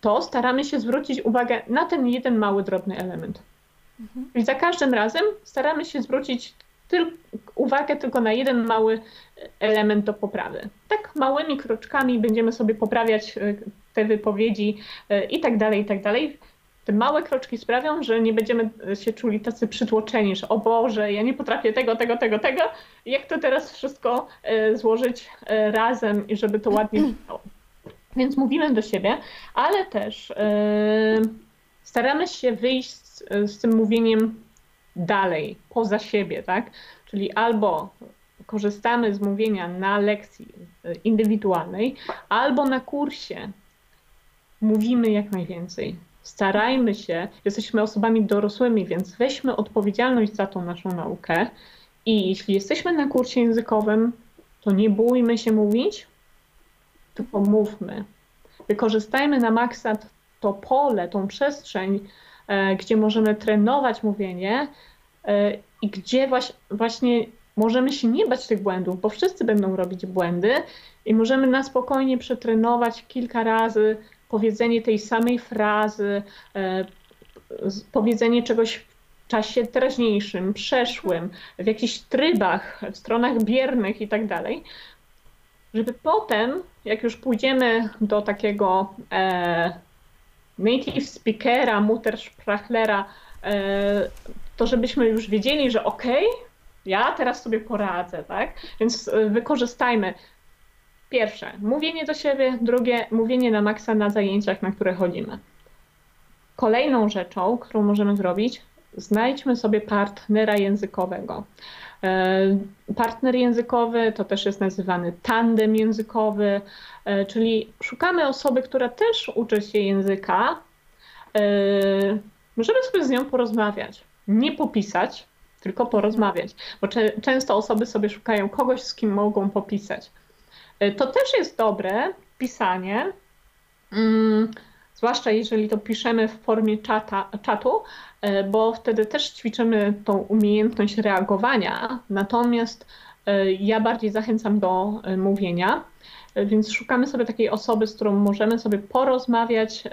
to staramy się zwrócić uwagę na ten jeden mały, drobny element. Mhm. I za każdym razem staramy się zwrócić tyl uwagę tylko na jeden mały element do poprawy. Tak małymi kroczkami będziemy sobie poprawiać e, te wypowiedzi e, i tak dalej, i tak dalej. Te małe kroczki sprawią, że nie będziemy się czuli tacy przytłoczeni, że o Boże, ja nie potrafię tego, tego, tego, tego. Jak to teraz wszystko e, złożyć razem i żeby to ładnie brzmiało. Więc mówimy do siebie, ale też staramy się wyjść z, tym mówieniem dalej, poza siebie, tak? Czyli albo korzystamy z mówienia na lekcji e, indywidualnej, albo na kursie mówimy jak najwięcej. Starajmy się, jesteśmy osobami dorosłymi, więc weźmy odpowiedzialność za tą naszą naukę. I jeśli jesteśmy na kursie językowym, to nie bójmy się mówić, tylko mówmy. Wykorzystajmy na maksa to pole, tą przestrzeń, E, gdzie możemy trenować mówienie e, i gdzie właśnie możemy się nie bać tych błędów, bo wszyscy będą robić błędy i możemy na spokojnie przetrenować kilka razy powiedzenie tej samej frazy, e, powiedzenie czegoś w czasie teraźniejszym, przeszłym, w jakichś trybach, w stronach biernych i tak dalej, żeby potem, jak już pójdziemy do takiego e, native speakera, Muttersprachlera, e, to żebyśmy już wiedzieli, że okej, okay, ja teraz sobie poradzę, tak? Więc e, wykorzystajmy pierwsze, mówienie do siebie, drugie, mówienie na maksa na zajęciach, na które chodzimy. Kolejną rzeczą, którą możemy zrobić, znajdźmy sobie partnera językowego. E, partner językowy to też jest nazywany tandem językowy, e, czyli szukamy osoby, która też uczy się języka, możemy sobie z nią porozmawiać. Nie popisać, tylko porozmawiać, bo często osoby sobie szukają kogoś, z kim mogą popisać. E, to też jest dobre pisanie, mm, zwłaszcza jeżeli to piszemy w formie czata, czatu, e, bo wtedy też ćwiczymy tą umiejętność reagowania. Natomiast e, ja bardziej zachęcam do mówienia. Więc szukamy sobie takiej osoby, z którą możemy sobie porozmawiać.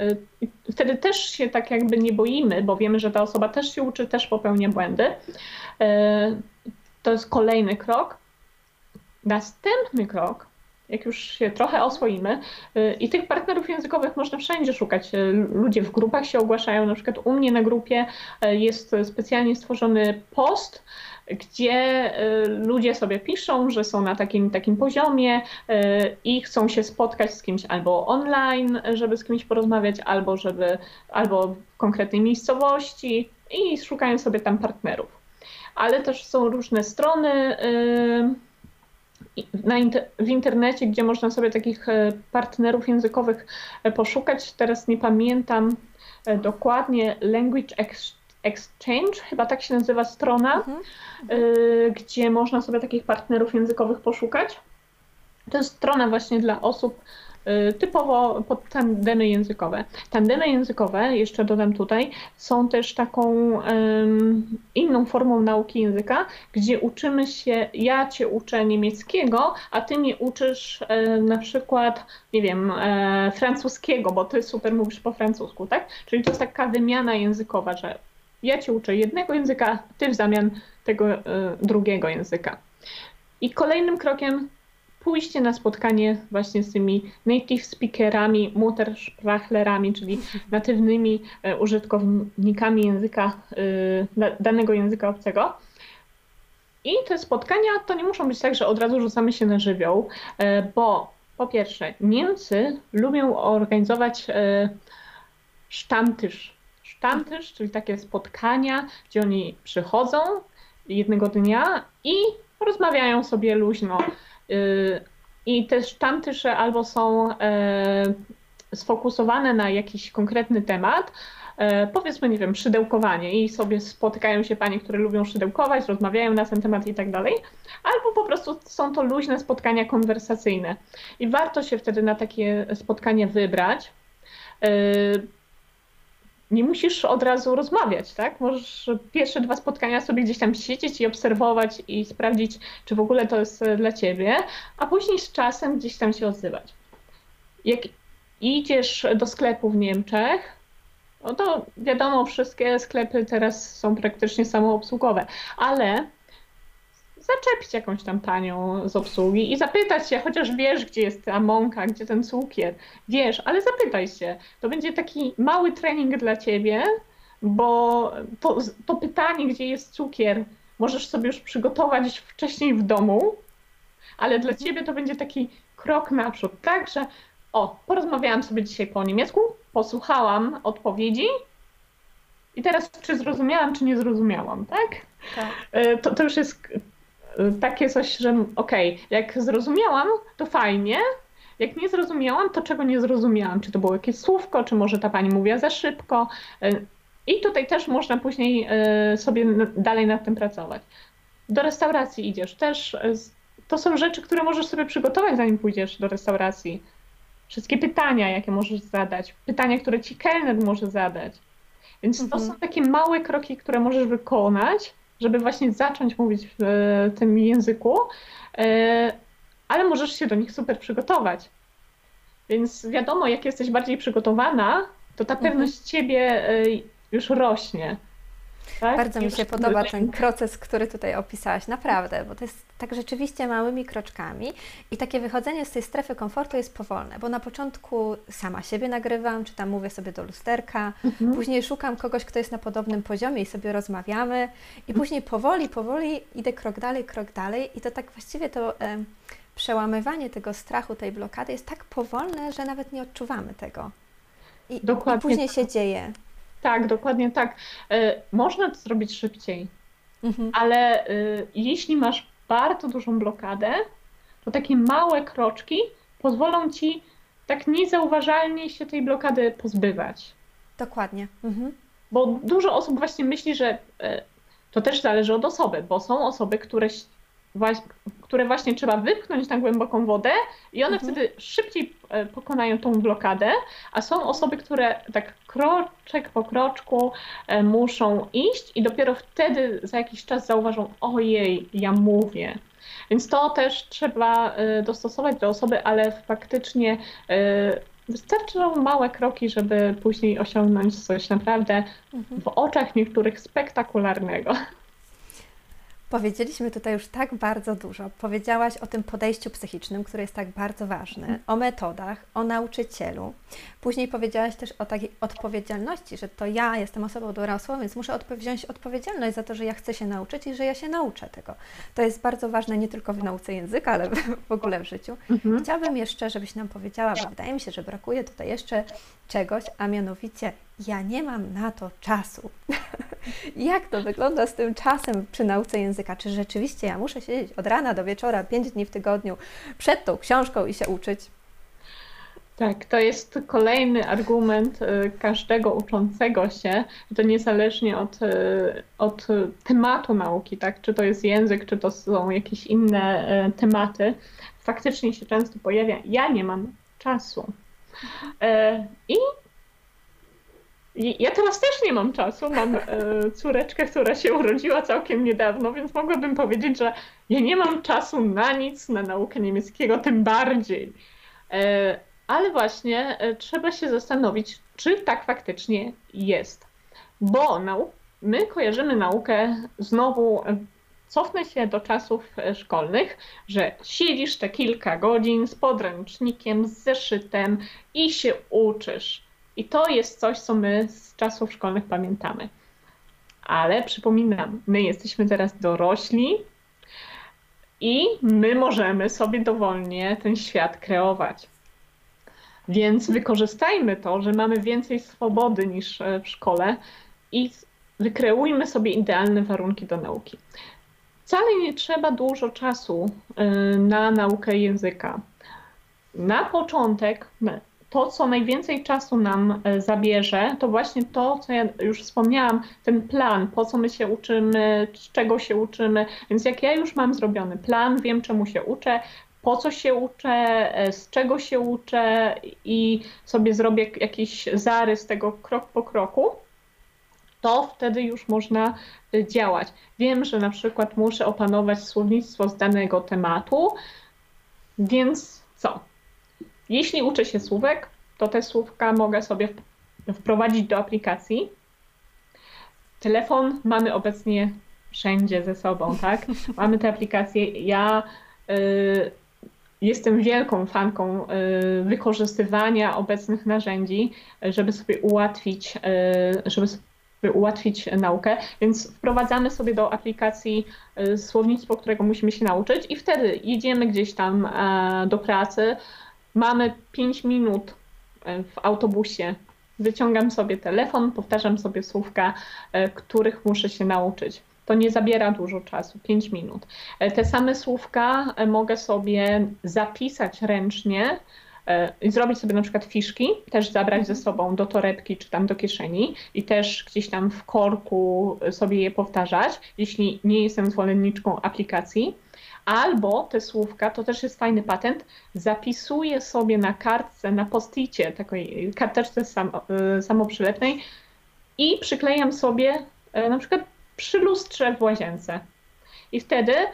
Wtedy też się tak jakby nie boimy, bo wiemy, że ta osoba też się uczy, też popełnia błędy. To jest kolejny krok. Następny krok jak już się trochę oswoimy. Y, I tych partnerów językowych można wszędzie szukać. Y, ludzie w grupach się ogłaszają, na przykład u mnie na grupie y, jest specjalnie stworzony post, gdzie ludzie sobie piszą, że są na takim takim poziomie i chcą się spotkać z kimś albo online, żeby z kimś porozmawiać, albo żeby albo w konkretnej miejscowości i szukają sobie tam partnerów. Ale też są różne strony w internecie, gdzie można sobie takich e, partnerów językowych e, poszukać. Teraz nie pamiętam e, dokładnie. Language Exchange, chyba tak się nazywa strona, mhm. gdzie można sobie takich partnerów językowych poszukać. To jest strona właśnie dla osób Y, typowo pod tandemy językowe. Tandemy językowe, jeszcze dodam tutaj, są też taką inną formą nauki języka, gdzie uczymy się, ja cię uczę niemieckiego, a ty mnie uczysz e, na przykład, nie wiem, e, francuskiego, bo ty super mówisz po francusku, tak? Czyli to jest taka wymiana językowa, że ja cię uczę jednego języka, ty w zamian tego drugiego języka. I kolejnym krokiem pójście na spotkanie właśnie z tymi native speakerami, Muttersprachlerami, czyli natywnymi e, użytkownikami języka, e, danego języka obcego. I te spotkania to nie muszą być tak, że od razu rzucamy się na żywioł, e, bo po pierwsze, Niemcy lubią organizować sztamtysz. Sztamtysz, czyli takie spotkania, gdzie oni przychodzą jednego dnia i rozmawiają sobie luźno I też tamtysze albo są e, sfokusowane na jakiś konkretny temat, e, powiedzmy, nie wiem, szydełkowanie i sobie spotykają się panie, które lubią szydełkować, rozmawiają na ten temat i tak dalej, albo po prostu są to luźne spotkania konwersacyjne. I warto się wtedy na takie spotkanie wybrać e, nie musisz od razu rozmawiać, tak? Możesz pierwsze dwa spotkania sobie gdzieś tam siedzieć i obserwować i sprawdzić, czy w ogóle to jest e, dla ciebie, a później z czasem gdzieś tam się odzywać. Jak idziesz do sklepu w Niemczech, no to wiadomo, wszystkie sklepy teraz są praktycznie samoobsługowe, ale zaczepić jakąś tam panią z obsługi i zapytać się, chociaż wiesz, gdzie jest ta mąka, gdzie ten cukier, wiesz, ale zapytaj się. To będzie taki mały trening dla ciebie, bo to, to pytanie, gdzie jest cukier, możesz sobie już przygotować wcześniej w domu, ale dla ciebie to będzie taki krok naprzód, tak, że o, porozmawiałam sobie dzisiaj po niemiecku, posłuchałam odpowiedzi i teraz czy zrozumiałam, czy nie zrozumiałam, tak? tak. E, to, to już jest takie coś, że okej, okay, jak zrozumiałam, to fajnie, jak nie zrozumiałam, to czego nie zrozumiałam? Czy to było jakieś słówko, czy może ta pani mówiła za szybko? Y, I tutaj też można później y, sobie dalej nad tym pracować. Do restauracji idziesz też. Y, to są rzeczy, które możesz sobie przygotować, zanim pójdziesz do restauracji. Wszystkie pytania, jakie możesz zadać, pytania, które ci kelner może zadać. Więc to mhm. są takie małe kroki, które możesz wykonać, żeby właśnie zacząć mówić w tym języku, e, ale możesz się do nich super przygotować. Więc wiadomo, jak jesteś bardziej przygotowana, to ta pewność mhm. ciebie e, już rośnie. Tak? Bardzo mi się podoba ten proces, który tutaj opisałaś, naprawdę, bo to jest tak rzeczywiście małymi kroczkami i takie wychodzenie z tej strefy komfortu jest powolne, bo na początku sama siebie nagrywam, czy tam mówię sobie do lusterka, mhm. później szukam kogoś, kto jest na podobnym poziomie i sobie rozmawiamy i później powoli, powoli idę krok dalej, krok dalej i to tak właściwie to e, przełamywanie tego strachu, tej blokady jest tak powolne, że nawet nie odczuwamy tego. I, Dokładnie. i później się dzieje. Tak, dokładnie tak. E, można to zrobić szybciej, mhm. ale e, jeśli masz bardzo dużą blokadę, to takie małe kroczki pozwolą ci tak niezauważalnie się tej blokady pozbywać. Dokładnie. Mhm. Bo dużo osób właśnie myśli, że e, to też zależy od osoby, bo są osoby, które które właśnie trzeba wypchnąć na głęboką wodę i one mhm. wtedy szybciej e, pokonają tą blokadę, a są osoby, które tak kroczek po kroczku e, muszą iść i dopiero wtedy za jakiś czas zauważą, ojej, ja mówię. Więc to też trzeba e, dostosować do osoby, ale faktycznie wystarczą małe kroki, żeby później osiągnąć coś naprawdę mhm. w oczach niektórych spektakularnego. Powiedzieliśmy tutaj już tak bardzo dużo. Powiedziałaś o tym podejściu psychicznym, które jest tak bardzo ważne, o metodach, o nauczycielu. Później powiedziałaś też o takiej odpowiedzialności, że to ja jestem osobą dorosłą, więc muszę wziąć odpowiedzialność za to, że ja chcę się nauczyć i że ja się nauczę tego. To jest bardzo ważne nie tylko w nauce języka, ale w ogóle w życiu. Mhm. Chciałabym jeszcze, żebyś nam powiedziała, bo wydaje mi się, że brakuje tutaj jeszcze czegoś, a mianowicie ja nie mam na to czasu. Jak to wygląda z tym czasem przy nauce języka? Czy rzeczywiście ja muszę siedzieć od rana do wieczora, pięć dni w tygodniu przed tą książką i się uczyć? Tak, to jest kolejny argument y, każdego uczącego się, to niezależnie od, y, od tematu nauki, tak? czy to jest język, czy to są jakieś inne y, tematy, faktycznie się często pojawia, ja nie mam czasu. I ja teraz też nie mam czasu. Mam e, córeczkę, która się urodziła całkiem niedawno, więc mogłabym powiedzieć, że ja nie mam czasu na nic, na naukę niemieckiego, tym bardziej. E, ale właśnie e, trzeba się zastanowić, czy tak faktycznie jest. Bo my kojarzymy naukę znowu. Cofnę się do czasów szkolnych, że siedzisz te kilka godzin z podręcznikiem, z zeszytem i się uczysz i to jest coś, co my z czasów szkolnych pamiętamy. Ale przypominam, my jesteśmy teraz dorośli i my możemy sobie dowolnie ten świat kreować. Więc wykorzystajmy to, że mamy więcej swobody niż e, w szkole i wykreujmy sobie idealne warunki do nauki. Wcale nie trzeba dużo czasu e, na naukę języka. Na początek to, co najwięcej czasu nam e, zabierze, to właśnie to, co ja już wspomniałam, ten plan, po co my się uczymy, z czego się uczymy. Więc jak ja już mam zrobiony plan, wiem czemu się uczę, po co się uczę, e, z czego się uczę i sobie zrobię jakiś zarys tego krok po kroku, to wtedy już można e, działać. Wiem, że na przykład muszę opanować słownictwo z danego tematu, więc co? Jeśli uczę się słówek, to te słówka mogę sobie wprowadzić do aplikacji. Telefon mamy obecnie wszędzie ze sobą, tak? Mamy te aplikacje. Ja y, jestem wielką fanką y, wykorzystywania obecnych narzędzi, żeby sobie ułatwić, y, żeby sobie ułatwić naukę, więc wprowadzamy sobie do aplikacji y, słownictwo, którego musimy się nauczyć i wtedy jedziemy gdzieś tam e, do pracy, mamy 5 minut e, w autobusie. Wyciągam sobie telefon, powtarzam sobie słówka, e, których muszę się nauczyć. To nie zabiera dużo czasu, 5 minut. E, te same słówka mogę sobie zapisać ręcznie i zrobić sobie na przykład fiszki, też zabrać ze sobą do torebki czy tam do kieszeni i też gdzieś tam w korku sobie je powtarzać, jeśli nie jestem zwolenniczką aplikacji. Albo te słówka, to też jest fajny patent, zapisuję sobie na kartce, na posticie, takiej karteczce y, samoprzylepnej i przyklejam sobie y, na przykład przy lustrze w łazience. I wtedy y,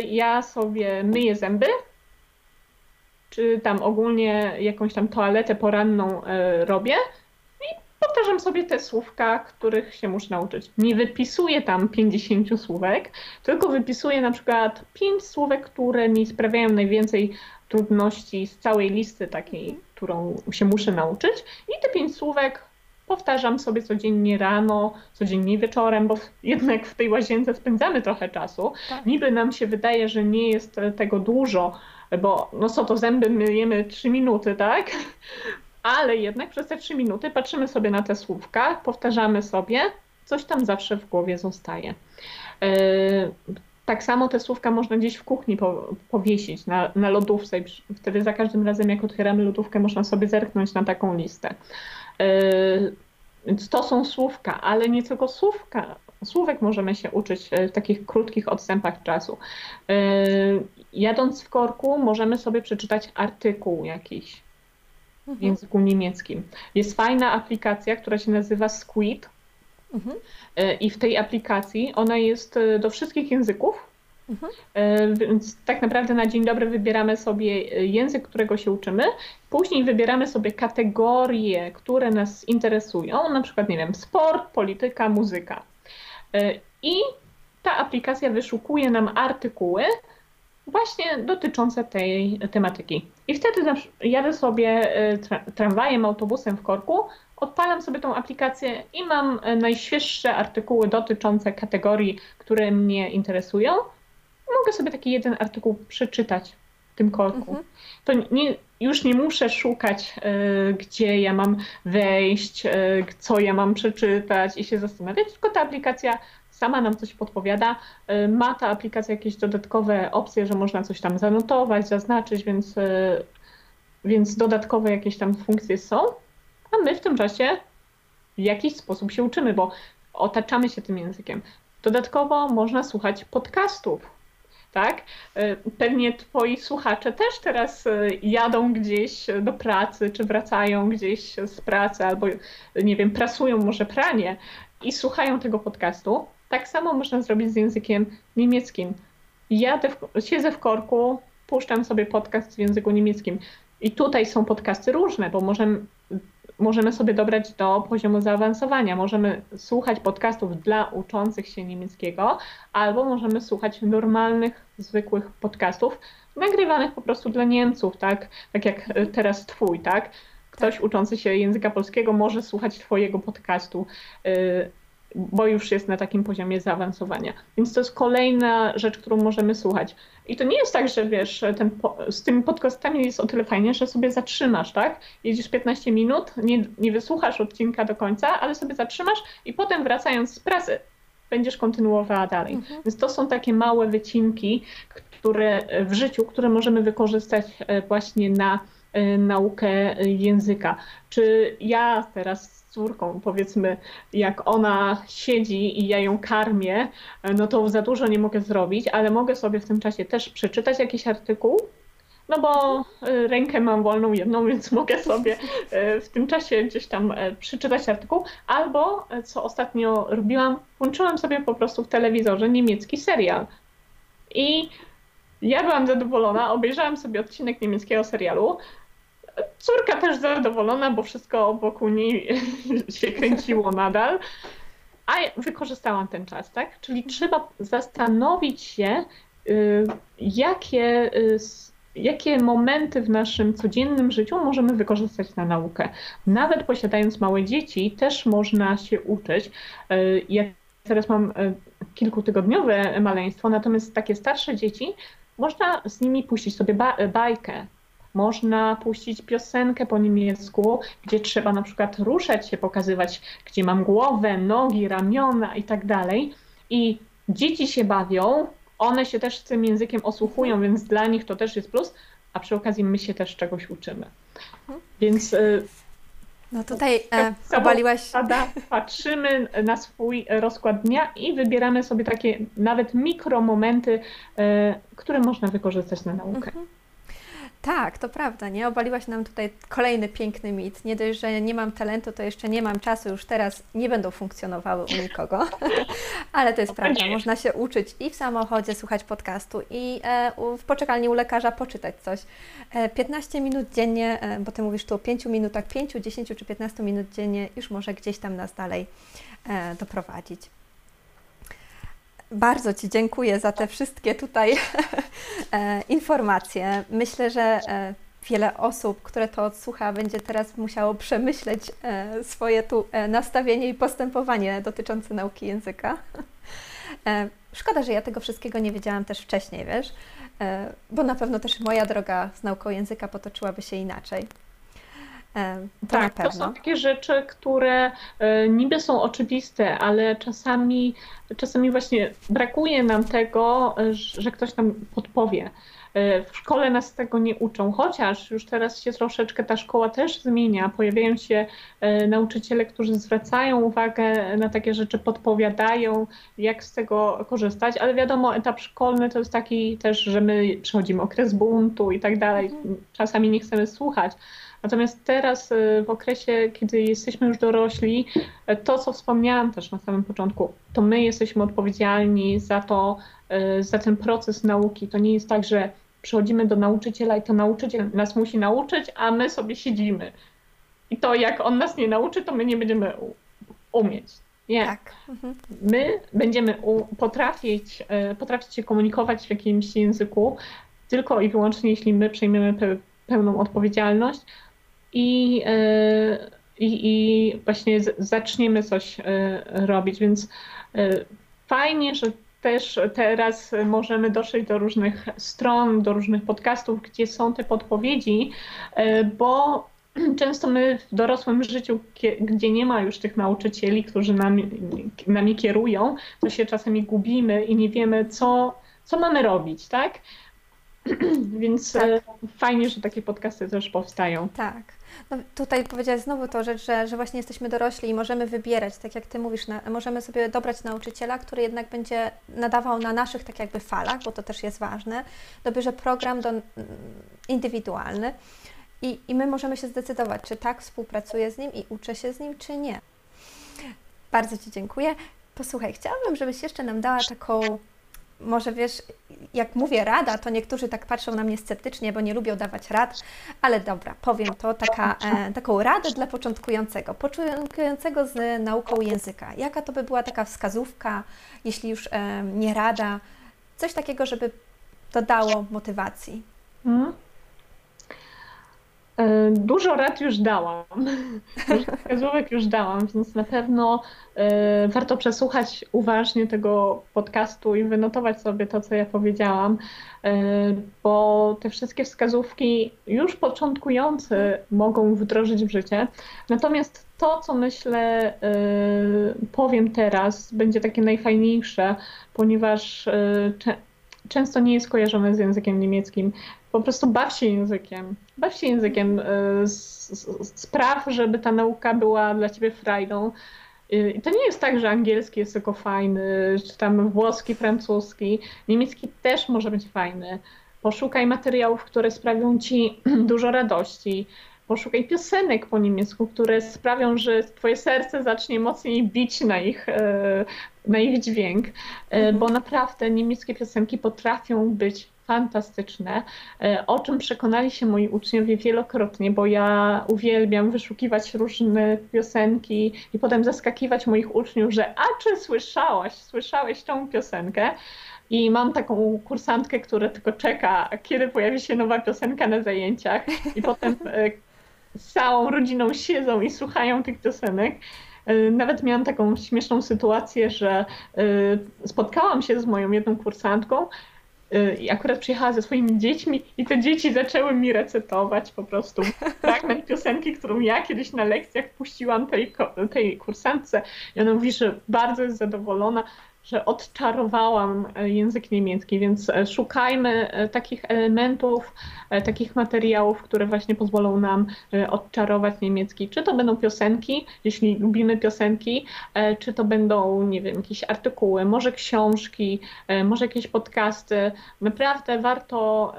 ja sobie myję zęby, czy tam ogólnie jakąś tam toaletę poranną robię powtarzam sobie te słówka, których się muszę nauczyć. Nie wypisuję tam 50 słówek, tylko wypisuję na przykład 5 słówek, które mi sprawiają najwięcej trudności z całej listy takiej, którą się muszę nauczyć. I te 5 słówek powtarzam sobie codziennie rano, codziennie wieczorem, bo jednak w tej łazience spędzamy trochę czasu. Tak. Niby nam się wydaje, że nie jest tego dużo, bo no co to zęby myjemy 3 minuty, tak? Ale jednak przez te 3 minuty patrzymy sobie na te słówka, powtarzamy sobie, coś tam zawsze w głowie zostaje. Yy, tak samo te słówka można gdzieś w kuchni po, powiesić na, na lodówce wtedy za każdym razem jak otwieramy lodówkę można sobie zerknąć na taką listę. Yy, więc to są słówka, ale nie tylko słówka. Słówek możemy się uczyć w takich krótkich odstępach czasu. Jadąc w korku możemy sobie przeczytać artykuł jakiś w mhm. języku niemieckim. Jest fajna aplikacja, która się nazywa Squid. Mhm. Yy, I w tej aplikacji ona jest do wszystkich języków Mhm. E, więc tak naprawdę na dzień dobry wybieramy sobie język, którego się uczymy. Później wybieramy sobie kategorie, które nas interesują, na przykład, nie wiem, sport, polityka, muzyka. E, I ta aplikacja wyszukuje nam artykuły właśnie dotyczące tej tematyki. I wtedy jadę sobie e, tramwajem, autobusem w korku, odpalam sobie tą aplikację i mam najświeższe artykuły dotyczące kategorii, które mnie interesują mogę sobie taki jeden artykuł przeczytać w tym korku. Mhm. To nie, już nie muszę szukać, y, gdzie ja mam wejść, y, co ja mam przeczytać i się zastanawiać, tylko ta aplikacja sama nam coś podpowiada. Y, ma ta aplikacja jakieś dodatkowe opcje, że można coś tam zanotować, zaznaczyć, więc, więc dodatkowe jakieś tam funkcje są, a my w tym czasie w jakiś sposób się uczymy, bo otaczamy się tym językiem. Dodatkowo można słuchać podcastów tak? E, pewnie twoi słuchacze też teraz jadą gdzieś do pracy, czy wracają gdzieś z pracy, albo nie wiem, prasują może pranie i słuchają tego podcastu. Tak samo można zrobić z językiem niemieckim. Jadę w, siedzę w korku, puszczam sobie podcast w języku niemieckim. I tutaj są podcasty różne, bo możemy, możemy sobie dobrać do poziomu zaawansowania. Możemy słuchać podcastów dla uczących się niemieckiego, albo możemy słuchać normalnych, zwykłych podcastów, nagrywanych po prostu dla Niemców, tak? Tak jak teraz twój, tak? Ktoś tak. uczący się języka polskiego może słuchać twojego podcastu. Bo już jest na takim poziomie zaawansowania. Więc to jest kolejna rzecz, którą możemy słuchać. I to nie jest tak, że wiesz, ten, z tymi podcastami jest o tyle fajnie, że sobie zatrzymasz, tak? Jedziesz 15 minut, nie, nie wysłuchasz odcinka do końca, ale sobie zatrzymasz i potem wracając z pracy będziesz kontynuowała dalej. Mhm. Więc to są takie małe wycinki, które w życiu, które możemy wykorzystać e, właśnie na naukę języka. Czy ja teraz córką, powiedzmy, jak ona siedzi i ja ją karmię, no to za dużo nie mogę zrobić, ale mogę sobie w tym czasie też przeczytać jakiś artykuł, no bo y, rękę mam wolną jedną, więc mogę sobie y, w tym czasie gdzieś tam y, przeczytać artykuł, albo co ostatnio robiłam, włączyłam sobie po prostu w telewizorze niemiecki serial. I ja byłam zadowolona, obejrzałam sobie odcinek niemieckiego serialu, Córka też zadowolona, bo wszystko wokół niej się kręciło nadal. A wykorzystałam ten czas, tak? Czyli trzeba zastanowić się, y, jakie, y, jakie momenty w naszym codziennym życiu możemy wykorzystać na naukę. Nawet posiadając małe dzieci, też można się uczyć. Y, ja teraz mam kilkutygodniowe maleństwo, natomiast takie starsze dzieci, można z nimi puścić sobie bajkę, można puścić piosenkę po niemiecku, gdzie trzeba na przykład ruszać się, pokazywać, gdzie mam głowę, nogi, ramiona i tak dalej. I dzieci się bawią, one się też tym językiem osłuchują, więc dla nich to też jest plus, a przy okazji my się też czegoś uczymy. Więc y, no tutaj e, obaliłaś. Patrzymy na swój rozkład dnia i wybieramy sobie takie nawet mikromomenty, e, które można wykorzystać na naukę. Mhm. Tak, to prawda, nie? Obaliłaś nam tutaj kolejny piękny mit. Nie dość, że nie mam talentu, to jeszcze nie mam czasu, już teraz nie będą funkcjonowały u nikogo. Ale to jest prawda, można się uczyć i w samochodzie słuchać podcastu, i e, w poczekalni u lekarza poczytać coś. E, 15 minut dziennie, e, bo Ty mówisz tu o 5 minutach, 5, 10 czy 15 minut dziennie już może gdzieś tam nas dalej e, doprowadzić. Bardzo Ci dziękuję za te wszystkie tutaj e, informacje. Myślę, że e, wiele osób, które to odsłucha, będzie teraz musiało przemyśleć e, swoje tu nastawienie i postępowanie dotyczące nauki języka. Szkoda, że ja tego wszystkiego nie wiedziałam też wcześniej, wiesz, bo na pewno też moja droga z nauką języka potoczyłaby się inaczej. To tak, to są takie rzeczy, które e, niby są oczywiste, ale czasami, czasami właśnie brakuje nam tego, że ktoś nam podpowie. E, w szkole nas tego nie uczą, chociaż już teraz się troszeczkę ta szkoła też zmienia. Pojawiają się e, nauczyciele, którzy zwracają uwagę na takie rzeczy, podpowiadają, jak z tego korzystać, ale wiadomo, etap szkolny to jest taki też, że my przechodzimy okres buntu i tak dalej. Mhm. Czasami nie chcemy słuchać. Natomiast teraz y, w okresie, kiedy jesteśmy już dorośli, to co wspomniałam też na samym początku, to my jesteśmy odpowiedzialni za to, za ten proces nauki. To nie jest tak, że przychodzimy do nauczyciela i to nauczyciel nas musi nauczyć, a my sobie siedzimy. I to jak on nas nie nauczy, to my nie będziemy umieć. Nie. Tak. Mhm. My będziemy potrafić, potrafić się komunikować w jakimś języku tylko i wyłącznie, jeśli my przejmiemy pełną odpowiedzialność, i, e, i, i właśnie zaczniemy coś e, robić. Więc e, fajnie, że też teraz możemy dotrzeć do różnych stron, do różnych podcastów, gdzie są te podpowiedzi, bo często my w dorosłym życiu, gdzie nie ma już tych nauczycieli, którzy nami, nami kierują, to się czasami gubimy i nie wiemy, co, co mamy robić, tak? Więc tak. fajnie, że takie podcasty też powstają. Tak. No, tutaj powiedziałaś znowu to rzecz, że, że właśnie jesteśmy dorośli i możemy wybierać, tak jak Ty mówisz, na, możemy sobie dobrać nauczyciela, który jednak będzie nadawał na naszych tak jakby falach, bo to też jest ważne, dobierze program do, indywidualny i, i my możemy się zdecydować, czy tak współpracuję z nim i uczę się z nim, czy nie. Bardzo Ci dziękuję. Posłuchaj, chciałabym, żebyś jeszcze nam dała taką może wiesz, jak mówię rada, to niektórzy tak patrzą na mnie sceptycznie, bo nie lubią dawać rad, ale dobra, powiem to, taka, e, taką radę dla początkującego, początkującego z nauką języka. Jaka to by była taka wskazówka, jeśli już e, nie rada, coś takiego, żeby dodało motywacji? Hmm? E, dużo rad już dałam, dużo wskazówek już dałam, więc na pewno e, warto przesłuchać uważnie tego podcastu i wynotować sobie to, co ja powiedziałam, e, bo te wszystkie wskazówki już początkujący mogą wdrożyć w życie. Natomiast to, co myślę, powiem teraz, będzie takie najfajniejsze, ponieważ często nie jest kojarzone z językiem niemieckim. Po prostu baw się językiem. Baw się językiem. E, spraw, żeby ta nauka była dla ciebie frajdą. I to nie jest tak, że angielski jest tylko fajny, czy tam włoski, francuski. Niemiecki też może być fajny. Poszukaj materiałów, które sprawią ci dużo radości. Poszukaj piosenek po niemiecku, które sprawią, że twoje serce zacznie mocniej bić na ich, e, na ich dźwięk, e, mhm. bo naprawdę niemieckie piosenki potrafią być fantastyczne, e, o czym przekonali się moi uczniowie wielokrotnie, bo ja uwielbiam wyszukiwać różne piosenki i potem zaskakiwać moich uczniów, że a czy słyszałaś, słyszałeś tą piosenkę? I mam taką kursantkę, która tylko czeka, kiedy pojawi się nowa piosenka na zajęciach i potem z całą rodziną siedzą i słuchają tych piosenek. E, nawet miałam taką śmieszną sytuację, że e, spotkałam się z moją jedną kursantką e, i akurat przyjechała ze swoimi dziećmi i te dzieci zaczęły mi recytować po prostu fragment piosenki, którą ja kiedyś na lekcjach puściłam tej, tej kursantce i ona mówi, że bardzo jest zadowolona. Że odczarowałam e, język niemiecki, więc e, szukajmy e, takich elementów, takich materiałów, które właśnie pozwolą nam odczarować niemiecki. Czy to będą piosenki, jeśli lubimy piosenki, czy to będą, nie wiem, jakieś artykuły, może książki, może jakieś podcasty. Naprawdę warto,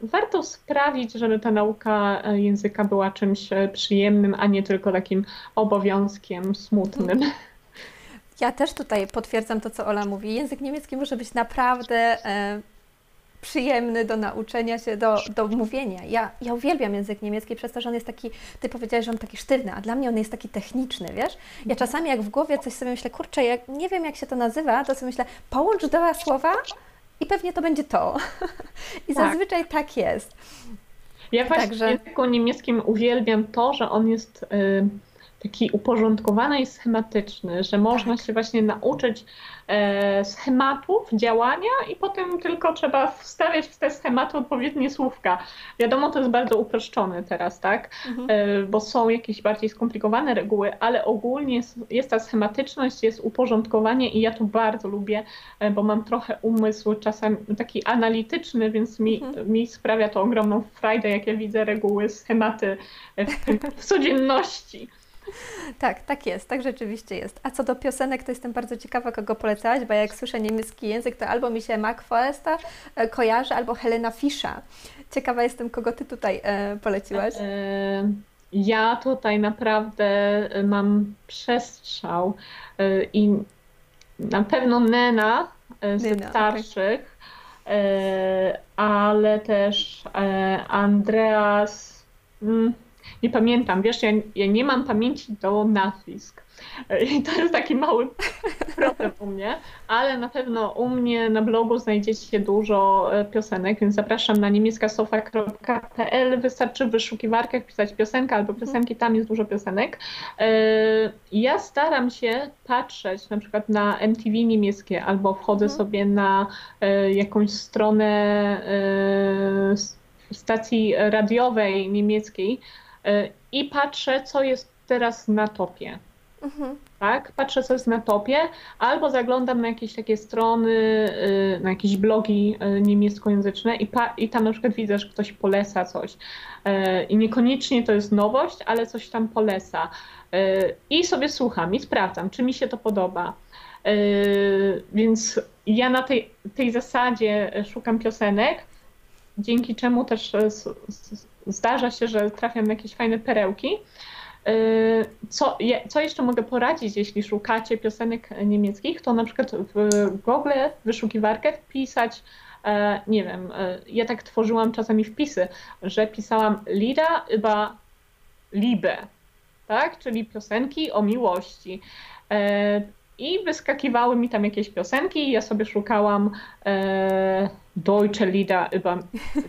warto sprawić, żeby ta nauka języka była czymś przyjemnym, a nie tylko takim obowiązkiem smutnym. Ja też tutaj potwierdzam to, co Ola mówi. Język niemiecki może być naprawdę e, przyjemny do nauczenia się, do, do mówienia. Ja, ja uwielbiam język niemiecki przez to, że on jest taki, ty powiedziałeś, że on taki sztywny, a dla mnie on jest taki techniczny, wiesz? Ja czasami jak w głowie coś sobie myślę, kurczę, jak nie wiem jak się to nazywa, to sobie myślę, połącz dwa słowa i pewnie to będzie to. I tak. zazwyczaj tak jest. Ja właśnie Także... w języku niemieckim uwielbiam to, że on jest... Yy taki uporządkowany i schematyczny, że można tak. się właśnie nauczyć e, schematów działania i potem tylko trzeba wstawiać w te schematy odpowiednie słówka. Wiadomo, to jest bardzo uproszczone teraz, tak? Mhm. E, bo są jakieś bardziej skomplikowane reguły, ale ogólnie jest, jest, ta schematyczność, jest uporządkowanie i ja to bardzo lubię, e, bo mam trochę umysł czasami taki analityczny, więc mi, mhm. mi sprawia to ogromną frajdę, jak ja widzę reguły, schematy w, w codzienności. Tak, tak jest, tak rzeczywiście jest. A co do piosenek, to jestem bardzo ciekawa, kogo polecałaś, bo jak słyszę niemiecki język, to albo mi się Mac Foresta e, kojarzy, albo Helena Fischa. Ciekawa jestem, kogo Ty tutaj e, poleciłaś. E, ja tutaj naprawdę mam przestrzał i na pewno Nena z Nena, starszych, ale też Andreas. Mm, nie pamiętam, wiesz, ja, ja nie mam pamięci do nazwisk. I to jest taki mały problem u mnie, ale na pewno u mnie na blogu znajdziecie dużo e, piosenek, więc zapraszam na niemieckasofa.pl. Wystarczy w wyszukiwarkach pisać piosenka albo piosenki, tam jest dużo piosenek. E, ja staram się patrzeć na przykład na MTV niemieckie albo wchodzę mhm. sobie na e, jakąś stronę stacji radiowej niemieckiej, E, i patrzę, co jest teraz na topie. Mhm. Tak, patrzę, co jest na topie, albo zaglądam na jakieś takie strony, e, na jakieś blogi e, niemieckojęzyczne i, i tam na przykład widzę, że ktoś poleca coś. I niekoniecznie to jest nowość, ale coś tam poleca. I sobie słucham i sprawdzam, czy mi się to podoba. Więc ja na tej, tej zasadzie szukam piosenek, dzięki czemu też zdarza się, że trafiam jakieś fajne perełki. Y, co, co jeszcze mogę poradzić, jeśli szukacie piosenek niemieckich, to na przykład w Google wyszukiwarkę wpisać, e, nie wiem, e, ja tak tworzyłam czasami wpisy, że pisałam Lieder über Liebe, tak, czyli piosenki o miłości. E, I wyskakiwały mi tam jakieś piosenki, i ja sobie szukałam Deutsche Lieder über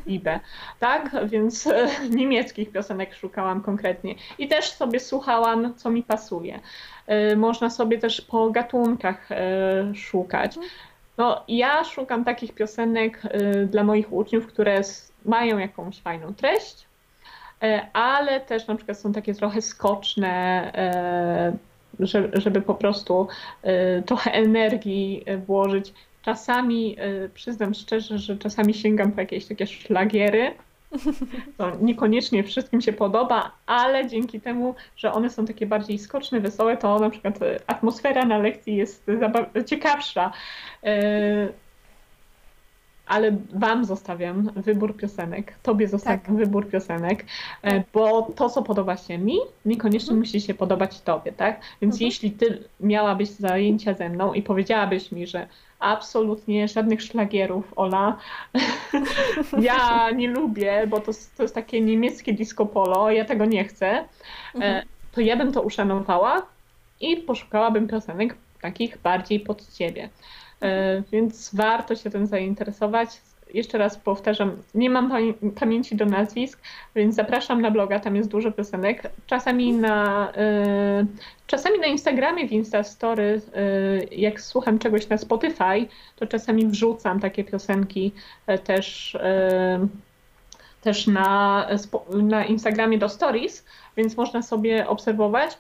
Liebe, tak? Więc e, niemieckich piosenek szukałam konkretnie. I też sobie słuchałam, co mi pasuje. E, można sobie też po gatunkach e, szukać. No, ja szukam takich piosenek dla moich uczniów, które mają jakąś fajną treść, ale też na przykład są takie trochę skoczne, żeby po prostu trochę energii włożyć Czasami, y, przyznam szczerze, że czasami sięgam po jakieś takie szlagiery. To niekoniecznie wszystkim się podoba, ale dzięki temu, że one są takie bardziej skoczne, wesołe, to na przykład y, atmosfera na lekcji jest ciekawsza. Ale Wam zostawiam wybór piosenek, Tobie zostawiam tak. wybór piosenek, tak. bo to, co podoba się mi, niekoniecznie mhm. musi się podobać Tobie, tak? Więc mhm. jeśli Ty miałabyś zajęcia ze mną i powiedziałabyś mi, że absolutnie żadnych szlagierów, Ola. ja nie lubię, bo to, to jest takie niemieckie disco polo, ja tego nie chcę. E, mhm. To ja bym to uszanowała i poszukałabym piosenek takich bardziej pod ciebie. E. Więc warto się tym zainteresować jeszcze raz powtarzam, nie mam pamięci do nazwisk, więc zapraszam na bloga, tam jest dużo piosenek. Czasami na, y, czasami na Instagramie, w Instastory, y, jak słucham czegoś na Spotify, to czasami wrzucam takie piosenki też, też na, na Instagramie do stories, więc można sobie obserwować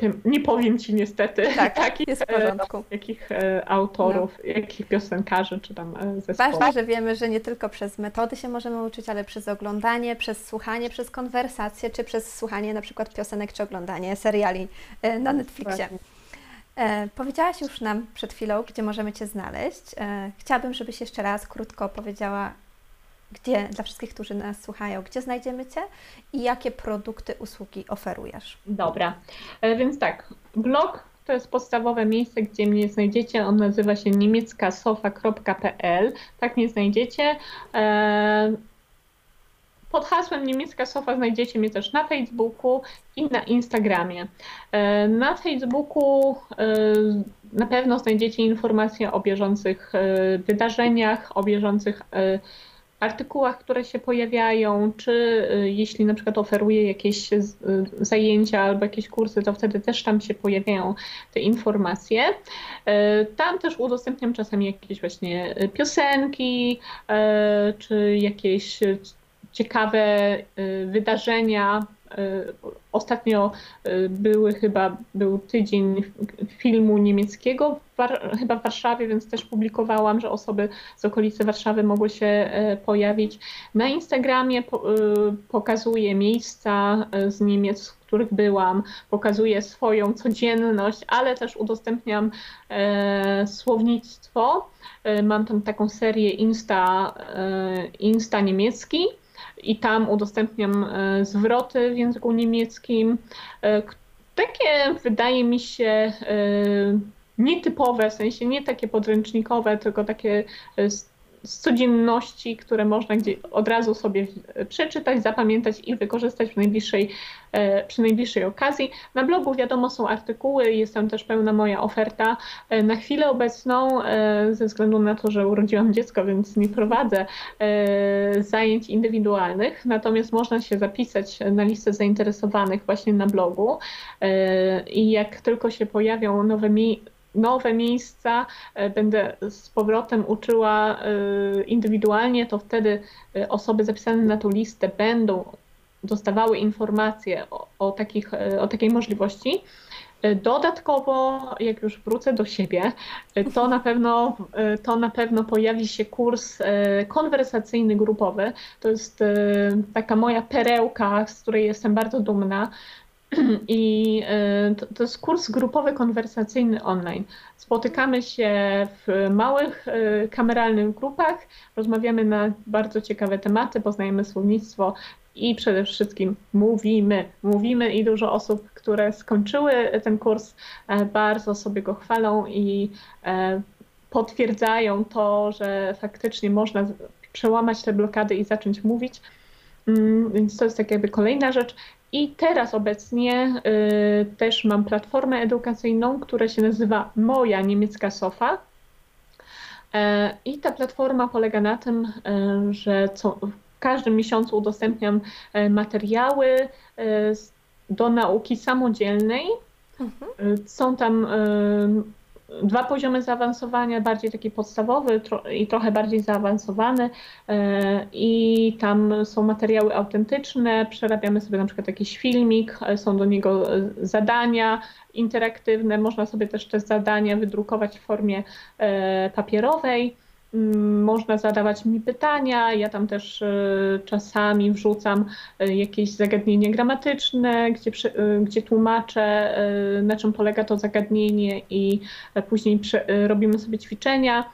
tym, nie powiem ci niestety, Tak, jakich, jest w e, porządku. jakich e, autorów, jakich piosenkarzy czy tam e, zespołów. Ważne, że wiemy, że nie tylko przez metody się możemy uczyć, ale przez oglądanie, przez słuchanie, przez konwersacje, czy przez słuchanie na przykład piosenek, czy oglądanie seriali na Netflixie. E, powiedziałaś już nam przed chwilą, gdzie możemy Cię znaleźć. E, chciałabym, żebyś jeszcze raz krótko powiedziała, gdzie dla wszystkich, którzy nas słuchają, gdzie znajdziemy Cię i jakie produkty, usługi oferujesz. Dobra, e, więc tak, blog to jest podstawowe miejsce, gdzie mnie znajdziecie. On nazywa się niemieckasofa.pl. Tak mnie znajdziecie. E, Pod hasłem Niemiecka Sofa znajdziecie mnie też na Facebooku i na Instagramie. E, Na Facebooku na pewno znajdziecie informacje o bieżących wydarzeniach, o bieżących artykułach, które się pojawiają, czy y, jeśli na przykład oferuję jakieś y, zajęcia albo jakieś kursy, to wtedy też tam się pojawiają te informacje. Y, Tam też udostępniam czasami jakieś właśnie piosenki, czy jakieś ciekawe wydarzenia. Y, Ostatnio y, były chyba, był tydzień filmu niemieckiego, War- chyba w Warszawie, więc też publikowałam, że osoby z okolicy Warszawy mogły się e, pojawić. Na Instagramie po, pokazuję miejsca e, z Niemiec, w których byłam, pokazuję swoją codzienność, ale też udostępniam e, słownictwo. E, Mam tam taką serię Insta, e, Insta niemiecki i tam udostępniam e, zwroty w języku niemieckim. E, Takie wydaje mi się e, nietypowe, w sensie nie takie podręcznikowe, tylko takie z, z codzienności, które można gdzie od razu sobie przeczytać, zapamiętać i wykorzystać przy najbliższej, e, przy najbliższej okazji. Na blogu wiadomo są artykuły, jest tam też pełna moja oferta. E, Na chwilę obecną, e, ze względu na to, że urodziłam dziecko, więc nie prowadzę zajęć indywidualnych, natomiast można się zapisać na listę zainteresowanych właśnie na blogu i jak tylko się pojawią nowe, mi- nowe miejsca, e, będę z powrotem uczyła e, indywidualnie, to wtedy e, osoby zapisane na tą listę będą dostawały informacje o, o, takich, o takiej możliwości. Dodatkowo, jak już wrócę do siebie, to na pewno, to na pewno pojawi się kurs konwersacyjny grupowy. To jest taka moja perełka, z której jestem bardzo dumna. I e, to, to jest kurs grupowy konwersacyjny online. Spotykamy się w małych, e, kameralnych grupach, rozmawiamy na bardzo ciekawe tematy, poznajemy słownictwo i przede wszystkim mówimy. Mówimy i dużo osób, które skończyły ten kurs, e, bardzo sobie go chwalą i potwierdzają to, że faktycznie można przełamać te blokady i zacząć mówić. Mm, Więc to jest tak jakby kolejna rzecz. I teraz obecnie y, też mam platformę edukacyjną, która się nazywa Moja Niemiecka Sofa. E, I ta platforma polega na tym, e, że co, w każdym miesiącu udostępniam e, materiały do nauki samodzielnej. Mhm. Są tam dwa poziomy zaawansowania, bardziej taki podstawowy tro, i trochę bardziej zaawansowany. y, I tam są materiały autentyczne, przerabiamy sobie na przykład jakiś filmik, y, są do niego y, zadania interaktywne, można sobie też te zadania wydrukować w formie papierowej. Mm, Można zadawać mi pytania, ja tam też y, czasami wrzucam y, jakieś zagadnienie gramatyczne, gdzie, y, gdzie tłumaczę, na czym polega to zagadnienie i później robimy sobie ćwiczenia.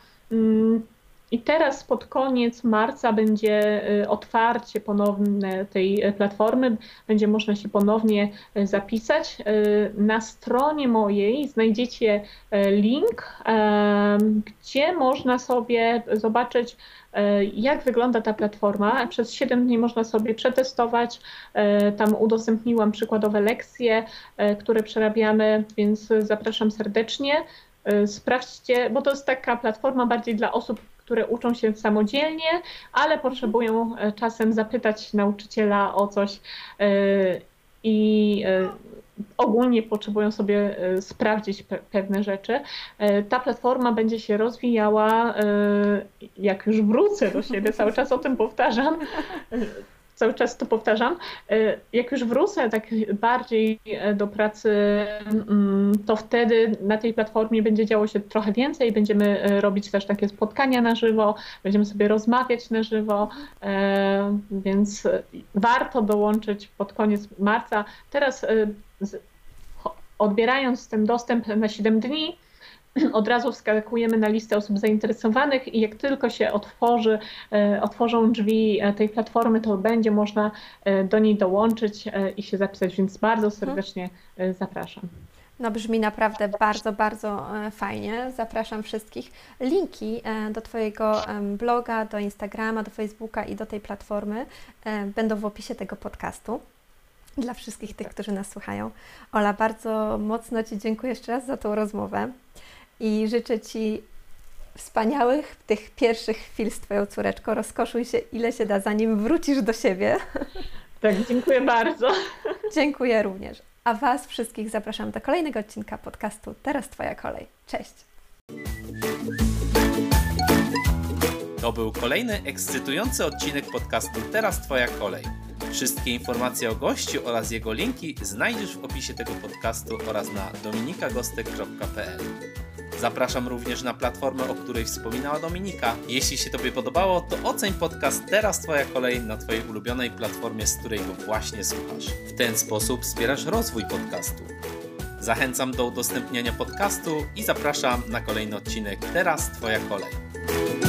I teraz pod koniec marca będzie y, otwarcie ponowne tej y, platformy, będzie można się ponownie y, zapisać. Na stronie mojej znajdziecie link, gdzie można sobie zobaczyć, jak wygląda ta platforma. Przez 7 dni można sobie przetestować. Tam udostępniłam przykładowe lekcje, które przerabiamy, więc zapraszam serdecznie. Sprawdźcie, bo to jest taka platforma bardziej dla osób, które uczą się samodzielnie, ale potrzebują e, czasem zapytać nauczyciela o coś y, i y, ogólnie potrzebują sobie sprawdzić pe- pewne rzeczy. Ta platforma będzie się rozwijała, jak już wrócę do siebie, cały czas o tym powtarzam. y, cały czas to powtarzam. E, jak już wrócę tak bardziej e, do pracy, mm, to wtedy na tej platformie będzie działo się trochę więcej. Będziemy e, robić też takie spotkania na żywo, będziemy sobie rozmawiać na żywo, więc warto dołączyć pod koniec marca. Teraz odbierając ten dostęp na 7 dni, od razu wskakujemy na listę osób zainteresowanych i jak tylko się otworzy, e, otworzą drzwi e, tej platformy, to będzie można e, do niej dołączyć i się zapisać, więc bardzo mhm. serdecznie zapraszam. No brzmi naprawdę bardzo, bardzo fajnie. Zapraszam wszystkich. Linki do Twojego bloga, do Instagrama, do Facebooka i do tej platformy będą w opisie tego podcastu dla wszystkich tych, którzy nas słuchają. Ola, bardzo mocno Ci dziękuję jeszcze raz za tą rozmowę i życzę Ci wspaniałych tych pierwszych chwil z Twoją córeczką. Rozkoszuj się ile się da, zanim wrócisz do siebie. Tak, dziękuję bardzo. Dziękuję również. A Was wszystkich zapraszam do kolejnego odcinka podcastu Teraz Twoja kolej. Cześć! To był kolejny ekscytujący odcinek podcastu Teraz Twoja kolej. Wszystkie informacje o gościu oraz jego linki znajdziesz w opisie tego podcastu oraz na dominikagostek.pl. Zapraszam również na platformę, o której wspominała Dominika. Jeśli się Tobie podobało, to oceń podcast Teraz Twoja kolej na Twojej ulubionej platformie, z której go właśnie słuchasz. W ten sposób wspierasz rozwój podcastu. Zachęcam do udostępniania podcastu i zapraszam na kolejny odcinek Teraz Twoja kolej.